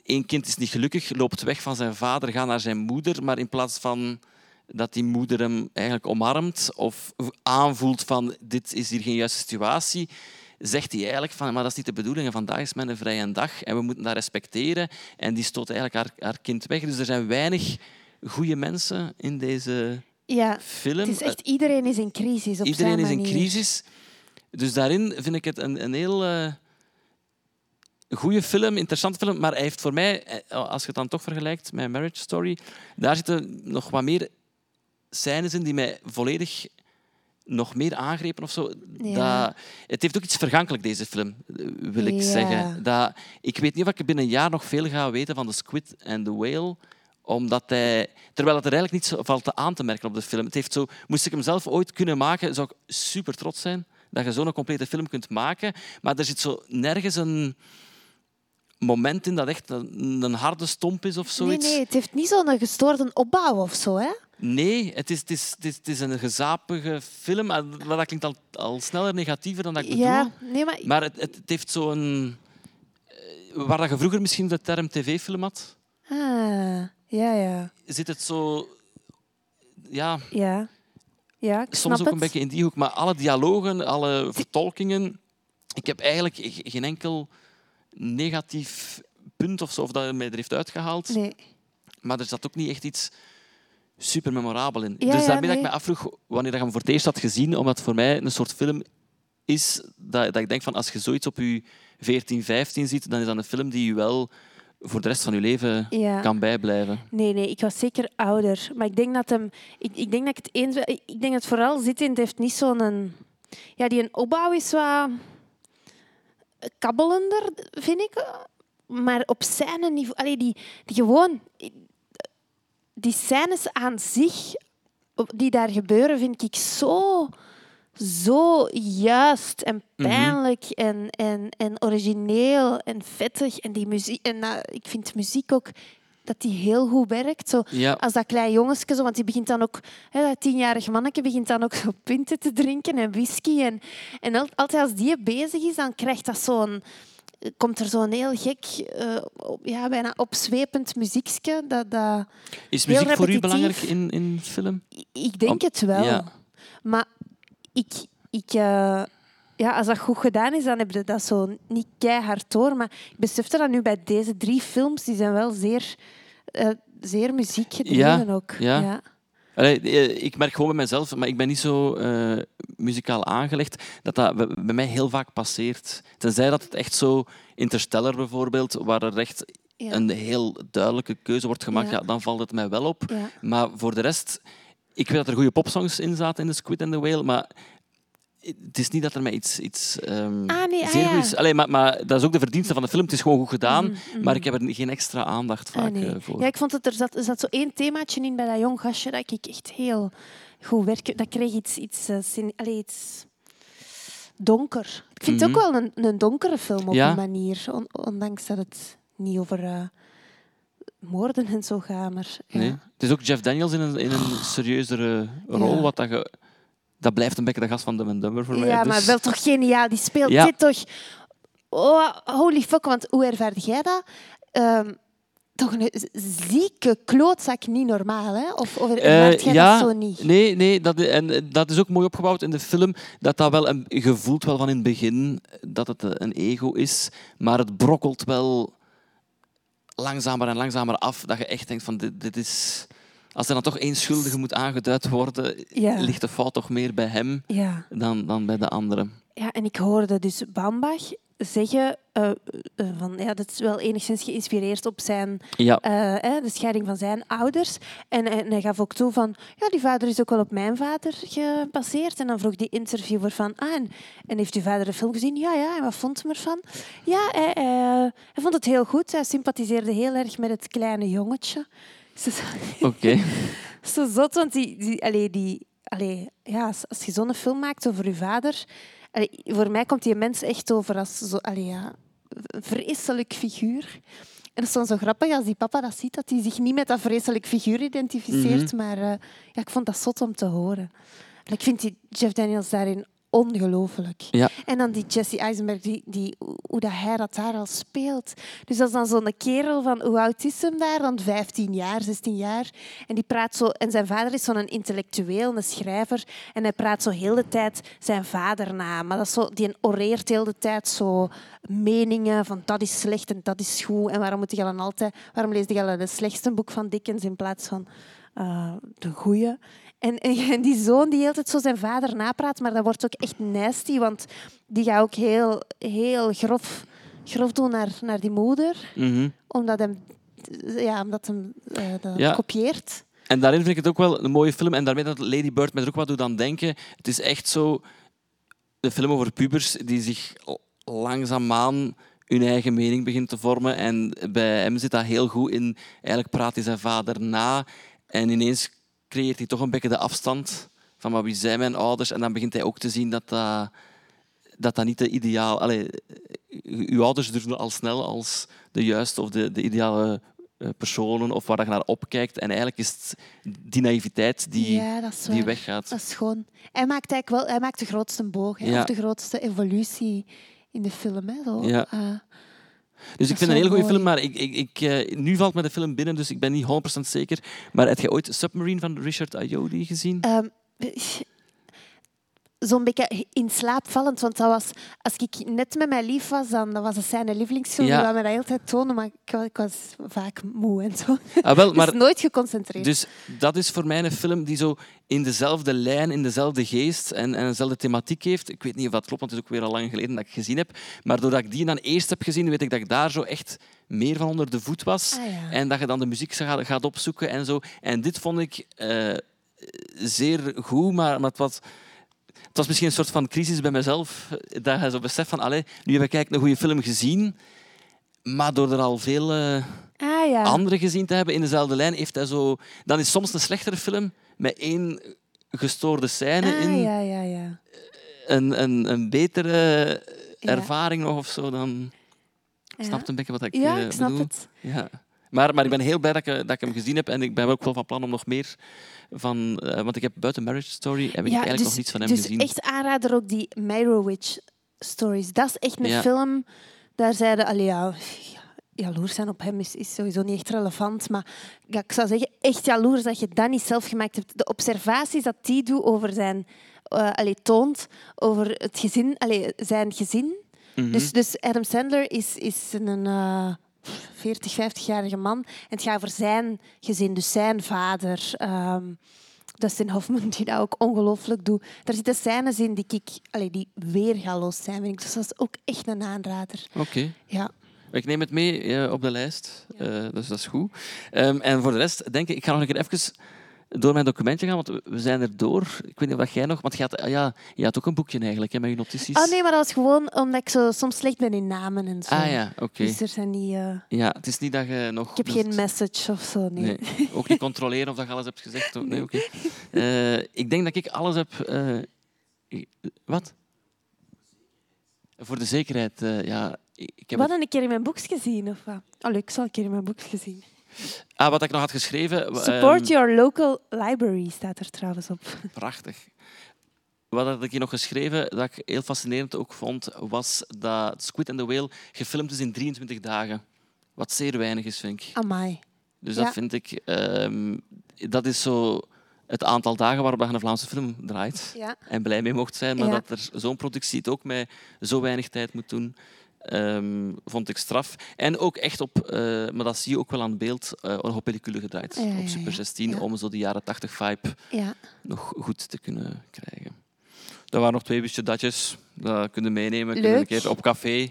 Speaker 1: Eén kind is niet gelukkig, loopt weg van zijn vader, gaat naar zijn moeder. Maar in plaats van dat die moeder hem eigenlijk omarmt of aanvoelt van dit is hier geen juiste situatie, zegt hij eigenlijk van maar dat is niet de bedoeling. En vandaag is mijn vrije dag en we moeten dat respecteren. En die stoot eigenlijk haar, haar kind weg. Dus er zijn weinig goede mensen in deze
Speaker 2: Ja,
Speaker 1: film.
Speaker 2: het is echt... Iedereen is in crisis op
Speaker 1: Iedereen
Speaker 2: zijn
Speaker 1: is in crisis. Dus daarin vind ik het een, een heel eh goede film, interessante film. Maar hij heeft voor mij, eh, als je het dan toch vergelijkt met Marriage Story, daar zitten nog wat meer scènes in die mij volledig nog meer aangrepen of zo.
Speaker 2: Ja.
Speaker 1: Dat, het heeft ook iets vergankelijk, deze film, wil ik
Speaker 2: Ja.
Speaker 1: zeggen. Dat, ik weet niet of ik binnen een jaar nog veel ga weten van The Squid and the Whale omdat hij, terwijl het er eigenlijk niet zo valt te aan te merken op de film. Het heeft zo, moest ik hem zelf ooit kunnen maken, zou ik super trots zijn dat je zo'n complete film kunt maken. Maar er zit zo nergens een moment in dat echt een, een harde stomp is of
Speaker 2: Nee,
Speaker 1: zoiets.
Speaker 2: nee, het heeft niet zo'n gestoorde opbouw of zo, hè?
Speaker 1: Nee, het is, het, is, het, is, het is een gezapige film. Ah, dat klinkt al, al sneller negatiever dan dat ik bedoel.
Speaker 2: Ja, nee, maar...
Speaker 1: Maar het, het, het heeft zo'n... eh, Waar dat je vroeger misschien de term tv-film had,
Speaker 2: Ah, ja, ja.
Speaker 1: zit het zo... Ja,
Speaker 2: Ja, ja ik
Speaker 1: soms ook
Speaker 2: het.
Speaker 1: een beetje in die hoek. Maar alle dialogen, alle vertolkingen... Ik heb eigenlijk ge- geen enkel negatief punt of zo, of dat mij er heeft uitgehaald.
Speaker 2: Nee.
Speaker 1: Maar er zat ook niet echt iets super memorabel in.
Speaker 2: Ja,
Speaker 1: dus
Speaker 2: ja,
Speaker 1: daarmee dat
Speaker 2: nee.
Speaker 1: ik me afvroeg wanneer dat je hem voor het eerst had gezien, omdat het voor mij een soort film is dat, dat ik denk van als je zoiets op je 14, 15 ziet, dan is dat een film die je wel voor de rest van je leven
Speaker 2: Ja.
Speaker 1: kan bijblijven.
Speaker 2: Nee, nee, ik was zeker ouder. Maar ik denk dat hem... Ik, ik denk dat ik het eens... Ik ik denk dat het vooral zit in... Het heeft niet zo'n... een- Ja, die een opbouw is wat... kabbelender, vind ik. Maar op scène niveau... Allee, die, die gewoon... Die scènes aan zich, die daar gebeuren, vind ik zo... Zo juist en
Speaker 1: Mhm.
Speaker 2: pijnlijk en, en, en origineel en vettig. En, die muziek, en ik vind muziek ook dat die heel goed werkt. Zo,
Speaker 1: Ja.
Speaker 2: Als dat klein jongetje, zo, want die begint dan ook, hè, dat tienjarig manneke begint dan ook zo pinten te drinken en whisky. En, en al- altijd als die bezig is, dan krijgt dat zo'n, komt er zo'n heel gek, op- ja, bijna opzwepend muziekje. Dat, dat,
Speaker 1: Is muziek voor u belangrijk in, in film?
Speaker 2: Ik denk
Speaker 1: Om-
Speaker 2: het wel.
Speaker 1: Ja.
Speaker 2: Maar ik, ik, eh, ja, als dat goed gedaan is, dan heb je dat zo niet keihard door. Maar ik besefte dat nu bij deze drie films, die zijn wel zeer, eh zeer muziek gedreven
Speaker 1: Ja,
Speaker 2: ook.
Speaker 1: ja. Allee, eh, ik merk gewoon bij mezelf, maar ik ben niet zo eh, muzikaal aangelegd, dat dat bij mij heel vaak passeert. Tenzij dat het echt zo Interstellar bijvoorbeeld, waar er echt
Speaker 2: Ja.
Speaker 1: een heel duidelijke keuze wordt gemaakt,
Speaker 2: Ja.
Speaker 1: ja. dan valt het mij wel op.
Speaker 2: Ja.
Speaker 1: Maar voor de rest, ik weet dat er goede popsongs in zaten in The Squid and the Whale, maar het is niet dat er mij iets, iets ehm,
Speaker 2: Ah, nee, ah,
Speaker 1: zeer
Speaker 2: ja.
Speaker 1: goed is. Allee, maar, maar dat is ook de verdienste van de film. Het is gewoon goed gedaan,
Speaker 2: Mhm, mhm.
Speaker 1: maar ik heb er geen extra aandacht
Speaker 2: Ah,
Speaker 1: vaak
Speaker 2: nee.
Speaker 1: eh, voor.
Speaker 2: Ja, ik vond het er zat, er zat zo één themaatje in bij dat jong gastje dat ik echt heel goed werk. Dat kreeg iets, iets, allee, iets donker. Ik vind het
Speaker 1: Mhm.
Speaker 2: ook wel een, een donkere film op
Speaker 1: Ja.
Speaker 2: een manier, on- ondanks dat het niet over eh, moorden en zo gaat. Maar, ja.
Speaker 1: Nee. Het is ook Jeff Daniels in een, in een serieuzere rol. Wat dat, je, dat blijft een beetje de gast van Dumb Dumber voor mij.
Speaker 2: Ja,
Speaker 1: dus-
Speaker 2: maar wel toch geniaal. Die speelt
Speaker 1: Ja.
Speaker 2: dit toch... Oh, holy fuck, want hoe ervaarde jij dat? Ehm, toch een zieke klootzak, niet normaal, hè? Of, of
Speaker 1: Eh,
Speaker 2: ervaart jij
Speaker 1: ja,
Speaker 2: dat zo niet?
Speaker 1: Nee, nee dat, en eh, dat is ook mooi opgebouwd in de film. Dat dat wel een, je voelt wel van in het begin dat het een ego is, maar het brokkelt wel langzamer en langzamer af. Dat je echt denkt van dit, dit is. Als er dan toch één schuldige moet aangeduid worden,
Speaker 2: Ja.
Speaker 1: ligt de fout toch meer bij hem
Speaker 2: Ja.
Speaker 1: dan, dan bij de anderen.
Speaker 2: Ja, en ik hoorde dus Bambach zeggen eh, eh, van ja, dat is wel enigszins geïnspireerd op zijn,
Speaker 1: Ja.
Speaker 2: eh, eh, de scheiding van zijn ouders. En, en hij gaf ook toe van ja, die vader is ook wel op mijn vader gebaseerd. En dan vroeg die interviewer van ah, en, en heeft uw vader de film gezien? Ja, ja. En wat vond hij ervan? Ja, hij, hij vond het heel goed. Hij sympathiseerde heel erg met het kleine jongetje.
Speaker 1: Oké.
Speaker 2: zo zot, want die, die, allee, die, allee, ja, als, als je zo'n film maakt over je vader... Allee, voor mij komt die mens echt over als zo, allee, ja, een vreselijk figuur. En dat is dan zo grappig als die papa dat ziet, dat hij zich niet met dat vreselijk figuur identificeert.
Speaker 1: Mhm.
Speaker 2: Maar eh, ja, ik vond dat zot om te horen. En ik vind die Jeff Daniels daarin ongelooflijk.
Speaker 1: Ja.
Speaker 2: En dan die Jesse Eisenberg, die, die, hoe dat hij dat daar al speelt. Dus dat is dan zo'n kerel van, hoe oud is hem daar? Dan 15 jaar, 16 jaar. En die praat zo... En zijn vader is zo'n intellectueel, een schrijver. En hij praat zo heel de tijd zijn vader na. Maar dat is zo, die oreert heel de tijd zo meningen van dat is slecht en dat is goed. En waarom moet je dan altijd... Waarom lees je al het slechtste boek van Dickens in plaats van eh, de goeie? En, en die zoon die heel tijd zo zijn vader napraat, maar dat wordt ook echt nasty, want die gaat ook heel, heel grof, grof doen naar, naar die moeder,
Speaker 1: Mhm.
Speaker 2: omdat hem, ja, omdat hem eh, dat
Speaker 1: Ja.
Speaker 2: kopieert.
Speaker 1: En daarin vind ik het ook wel een mooie film. En daarmee dat Lady Bird mij er ook wat doet aan denken. Het is echt zo de film over pubers die zich langzaamaan hun eigen mening begint te vormen. En bij hem zit dat heel goed in. Eigenlijk praat hij zijn vader na. En ineens creëert hij toch een beetje de afstand van maar wie zijn mijn ouders. En dan begint hij ook te zien dat dat dat dat niet de ideaal... Allee, uw ouders durven al snel als de juiste of de, de ideale eh, personen of waar dat je naar opkijkt. En eigenlijk is het die naïviteit die,
Speaker 2: ja,
Speaker 1: die weggaat.
Speaker 2: Dat is schoon. Hij maakt eigenlijk wel hij maakt de grootste boog,
Speaker 1: Ja.
Speaker 2: of de grootste evolutie in de film. Hè, zo.
Speaker 1: Ja.
Speaker 2: Eh,
Speaker 1: Dus ik vind het een hele goede film, maar ik, ik, ik, eh, nu valt me de film binnen, dus ik ben niet 100% zeker. Maar heb je ooit Submarine van Richard Ayoade gezien?
Speaker 2: Ehm, Zo'n beetje in slaap vallend, want dat was, als ik net met mijn lief was, dan dat was het zijn lievelingsfilm.
Speaker 1: Ja.
Speaker 2: Die wou me dat de hele tijd tonen, maar ik, wa- ik was vaak moe en zo.
Speaker 1: Ah, wel, maar-
Speaker 2: dus nooit geconcentreerd.
Speaker 1: Dus dat is voor mij een film die zo in dezelfde lijn, in dezelfde geest en, en dezelfde thematiek heeft. Ik weet niet of dat klopt, want het is ook weer al lang geleden dat ik gezien heb. Maar doordat ik die dan eerst heb gezien, weet ik dat ik daar zo echt meer van onder de voet was.
Speaker 2: Ah, ja.
Speaker 1: En dat je dan de muziek gaat, gaat opzoeken en zo. En dit vond ik eh, zeer goed, maar, maar het was... Het was misschien een soort van crisis bij mezelf, eh, dat je zo beseft van, allee, nu heb ik eigenlijk een goede film gezien, maar door er al veel eh,
Speaker 2: ah, ja.
Speaker 1: andere gezien te hebben in dezelfde lijn, heeft hij zo... Dan is soms een slechtere film met één gestoorde scène
Speaker 2: ah,
Speaker 1: in
Speaker 2: ja, ja, ja.
Speaker 1: een, een, een betere ervaring nog of zo dan...
Speaker 2: Ja.
Speaker 1: Snap je een beetje wat ik
Speaker 2: Ja,
Speaker 1: eh,
Speaker 2: ik snap
Speaker 1: bedoel?
Speaker 2: het.
Speaker 1: Ja. Maar, maar ik ben heel blij dat ik, dat ik hem gezien heb en ik ben ook wel van plan om nog meer van... eh, want ik heb buiten Marriage Story heb ik eigenlijk nog niets van hem
Speaker 2: dus
Speaker 1: gezien.
Speaker 2: echt aanrader ook die Meyerowitz stories. Dat is echt een
Speaker 1: Ja.
Speaker 2: film, daar zeiden allee, ja, jaloers zijn op hem is, is sowieso niet echt relevant. Maar ja, ik zou zeggen, echt jaloers dat je dat niet zelf gemaakt hebt. De observaties dat die doet over zijn... eh allee, toont over het gezin, allee, zijn gezin.
Speaker 1: Mhm.
Speaker 2: dus, dus Adam Sandler is, is een eh 40, 50-jarige man. En het gaat over zijn gezin, dus zijn vader. ehm Dustin Hoffman, die dat ook ongelooflijk doet. Daar zitten scènes in die, ik, allee, die weergaloos zijn, vind ik. Dus dat is ook echt een aanrader.
Speaker 1: Oké.
Speaker 2: Ja.
Speaker 1: Ik neem het mee eh, op de lijst, Eh, dus dat is goed. Ehm, en voor de rest denk ik, ik ga nog een keer even door mijn documentje gaan, want we- zijn er door. Ik weet niet of jij nog, want je had, ah ja, je had ook een boekje eigenlijk hè, met je notities.
Speaker 2: Oh nee, maar dat was gewoon omdat ik zo soms slecht ben in namen en zo.
Speaker 1: Ah ja, oké.
Speaker 2: Dus er zijn niet... eh,
Speaker 1: Ja, het is niet dat je nog...
Speaker 2: ik heb geen message of zo, nee.
Speaker 1: Nee, ook niet controleren of dat je alles hebt gezegd. Nee, oké. Eh, ik denk dat ik alles heb... eh, wat? Voor de zekerheid, ja. Ik heb
Speaker 2: Wat
Speaker 1: het-
Speaker 2: een keer in mijn boekje gezien, of wat? Oh, leuk, ik zal een keer in mijn boekje gezien.
Speaker 1: Ah, wat ik nog had geschreven...
Speaker 2: Support
Speaker 1: ehm,
Speaker 2: your local library staat er trouwens op.
Speaker 1: Prachtig. Wat had ik hier nog geschreven, dat ik heel fascinerend ook vond, was dat Squid and the Whale gefilmd is in 23 dagen. Wat zeer weinig is, vind ik.
Speaker 2: Amai.
Speaker 1: Dus
Speaker 2: Ja.
Speaker 1: dat vind ik... ehm, dat is zo het aantal dagen waarop je een Vlaamse film draait.
Speaker 2: Ja.
Speaker 1: En blij mee mocht zijn, maar
Speaker 2: Ja.
Speaker 1: dat er zo'n productie het ook met zo weinig tijd moet doen, ehm, vond ik straf. En ook echt op, eh, maar dat zie je ook wel aan beeld, eh op pellicule gedraaid.
Speaker 2: Ja, ja,
Speaker 1: op Super
Speaker 2: ja.
Speaker 1: 16,
Speaker 2: Ja.
Speaker 1: om zo die jaren 80 vibe
Speaker 2: Ja.
Speaker 1: nog goed te kunnen krijgen. Er waren nog twee datjes. Dat kunnen meenemen. Kunnen
Speaker 2: Leuk.
Speaker 1: een keer op café.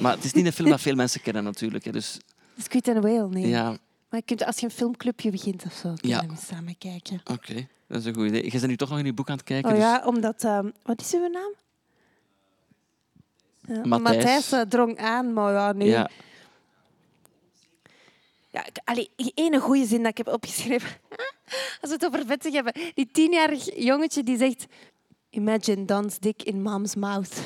Speaker 1: Maar het is niet een film dat veel mensen kennen natuurlijk. hè. Dus
Speaker 2: Squid and Whale, nee.
Speaker 1: ja,
Speaker 2: Maar je kunt, als je een filmclubje begint of zo, kun je
Speaker 1: Ja.
Speaker 2: hem eens samen kijken.
Speaker 1: oké. Dat is een goed idee. Je bent nu toch nog in je boek aan het kijken.
Speaker 2: Oh
Speaker 1: dus
Speaker 2: ja, omdat... ehm, wat is uw naam? Ja,
Speaker 1: Matthijs.
Speaker 2: Eh, drong aan, maar ja, nee.
Speaker 1: ja.
Speaker 2: Ja, allee, ene goede zin dat ik heb opgeschreven. Als we het over vettig hebben. Die tienjarig jongetje die zegt... Imagine Don's dick in mom's mouth.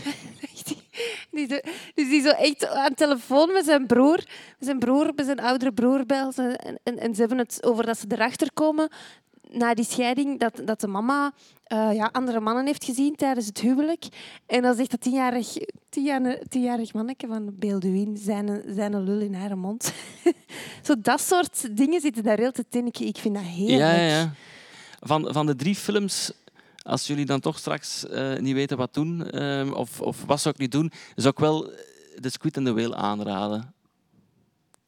Speaker 2: Die dus die zo echt aan de telefoon met zijn broer. Met zijn broer, met zijn oudere broer belt. En, en, en ze hebben het over dat ze erachter komen na die scheiding dat, dat de mama eh, ja, andere mannen heeft gezien tijdens het huwelijk. En dan zegt dat tienjarig, tienjarig, tienjarig manneke van Beelduin zijn, zijn lul in haar mond. Zo dat soort dingen zitten daar heel te in. Ik, vind dat heerlijk.
Speaker 1: Ja, ja, ja. Van, van de drie films, als jullie dan toch straks eh, niet weten wat doen, ehm, of, of wat zou ik niet doen, zou ik wel The Squid and the Whale aanraden.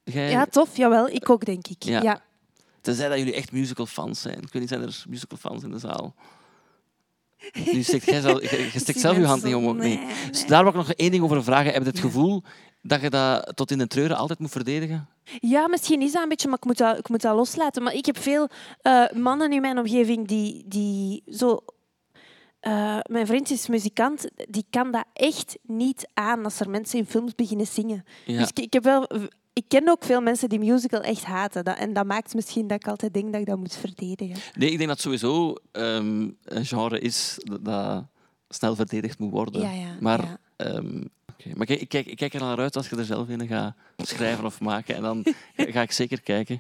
Speaker 2: Ja, tof. Jawel, ik ook, denk ik.
Speaker 1: Ja.
Speaker 2: Ja.
Speaker 1: Tenzij dat jullie echt musical fans zijn. Ik weet niet, zijn er musical fans in de zaal? Nu steekt jij zelf, je, je steekt zelf je hand niet om.
Speaker 2: Nee,
Speaker 1: Dus daar wil ik nog één ding over vragen. Heb je het gevoel dat je dat tot in de treuren altijd moet verdedigen?
Speaker 2: Ja, misschien is dat een beetje, maar ik moet dat, ik moet dat loslaten. Maar ik heb veel eh, mannen in mijn omgeving die, die zo... eh, mijn vriend is muzikant, die kan dat echt niet aan als er mensen in films beginnen zingen.
Speaker 1: Ja.
Speaker 2: Dus ik, ik, heb wel, ik ken ook veel mensen die musical echt haten. Dat, en dat maakt misschien dat ik altijd denk dat ik dat moet verdedigen.
Speaker 1: Nee, ik denk dat sowieso ehm, een genre is dat, dat snel verdedigd moet worden.
Speaker 2: Ja, ja,
Speaker 1: maar
Speaker 2: ja.
Speaker 1: ehm, maar kijk, ik, kijk, ik kijk er naar uit als je er zelf in gaat schrijven of maken. En dan ga ik zeker kijken.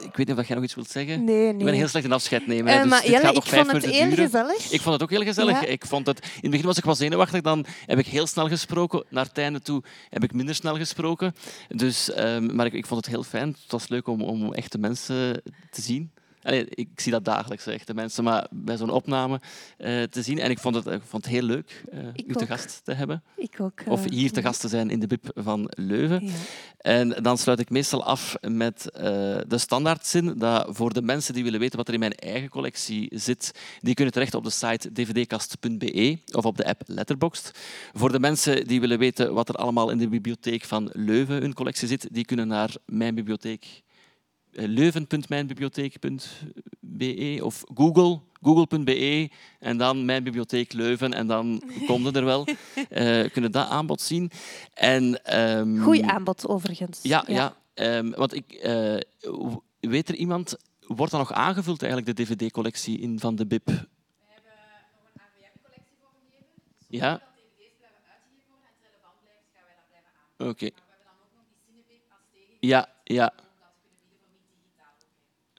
Speaker 1: Ik weet niet of jij nog iets wilt zeggen.
Speaker 2: Nee,
Speaker 1: Ik ben
Speaker 2: nee.
Speaker 1: heel slecht in afscheid nemen.
Speaker 2: Eh,
Speaker 1: dus
Speaker 2: maar
Speaker 1: dit
Speaker 2: Jelle,
Speaker 1: gaat nog
Speaker 2: ik
Speaker 1: vijf
Speaker 2: vond het heel
Speaker 1: duren.
Speaker 2: gezellig.
Speaker 1: Ik vond het ook heel gezellig.
Speaker 2: Ja.
Speaker 1: Ik vond het, in het begin was ik wel zenuwachtig, dan heb ik heel snel gesproken. Naar het einde toe heb ik minder snel gesproken. Dus, ehm, maar ik, ik vond het heel fijn. Het was leuk om, om echte mensen te zien. Allee, ik zie dat dagelijks, echte mensen, maar bij zo'n opname eh, te zien. En ik vond het, ik vond het heel leuk
Speaker 2: Ik
Speaker 1: u te gast te hebben.
Speaker 2: Ik ook.
Speaker 1: Of
Speaker 2: eh,
Speaker 1: hier te gast te zijn in de BIP van Leuven.
Speaker 2: Ja.
Speaker 1: En dan sluit ik meestal af met de standaardzin dat voor de mensen die willen weten wat er in mijn eigen collectie zit, die kunnen terecht op de site dvdkast.be of op de app Letterboxd. Voor de mensen die willen weten wat er allemaal in de bibliotheek van Leuven hun collectie zit, die kunnen naar mijn bibliotheek leuven.mijnbibliotheek.be of Google, google.be en dan mijn bibliotheek Leuven en dan komt het er wel. Eh kunnen dat aanbod zien. En, ehm,
Speaker 2: Goeie aanbod, overigens.
Speaker 1: ja, ja. ehm, want ik eh, w- weet er iemand, wordt dat nog aangevuld eigenlijk de DVD-collectie in van de BIP? Ja. Oké. Ja, ja.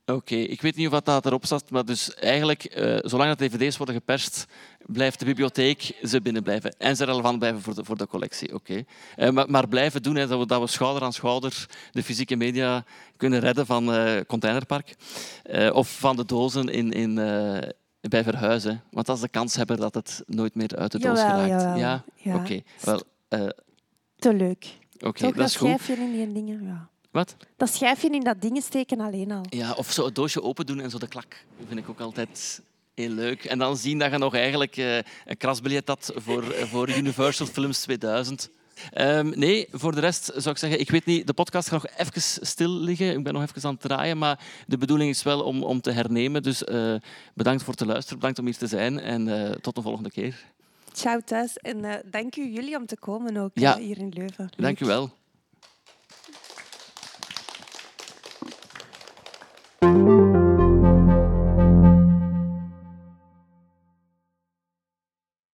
Speaker 1: Oké, ik weet niet of dat erop staat, maar dus eigenlijk, eh, zolang dat dvd's worden geperst, blijft de bibliotheek ze binnen blijven. En ze relevant blijven voor de, voor de collectie. Oké. Eh, maar, maar blijven doen, hè, dat, we, dat we schouder aan schouder de fysieke media kunnen redden van eh Containerpark. Of van de dozen in, in, bij Verhuizen. Want dat is de kanshebber dat het nooit meer uit de doos
Speaker 2: Jawel,
Speaker 1: geraakt.
Speaker 2: jawel.
Speaker 1: Ja?
Speaker 2: Ja.
Speaker 1: Oké. Wel,
Speaker 2: Te leuk.
Speaker 1: oké, dat
Speaker 2: dat
Speaker 1: is goed.
Speaker 2: schijfje in die dingen. Ja.
Speaker 1: Wat?
Speaker 2: Dat schijfje in dat ding steken alleen al.
Speaker 1: Ja, of zo het doosje open doen en zo de klak. Dat vind ik ook altijd heel leuk. En dan zien dat je nog eigenlijk eh, een krasbiljet had voor, eh, voor Universal Films 2000. Ehm, nee, voor de rest zou ik zeggen, ik weet niet, de podcast gaat nog even stil liggen. Ik ben nog even aan het draaien, maar de bedoeling is wel om, om te hernemen. Dus eh, bedankt voor het luisteren, bedankt om hier te zijn en eh, tot de volgende keer.
Speaker 2: Ciao thuis en eh, dank u jullie om te komen ook
Speaker 1: Ja.
Speaker 2: hier in Leuven.
Speaker 1: Dank u wel.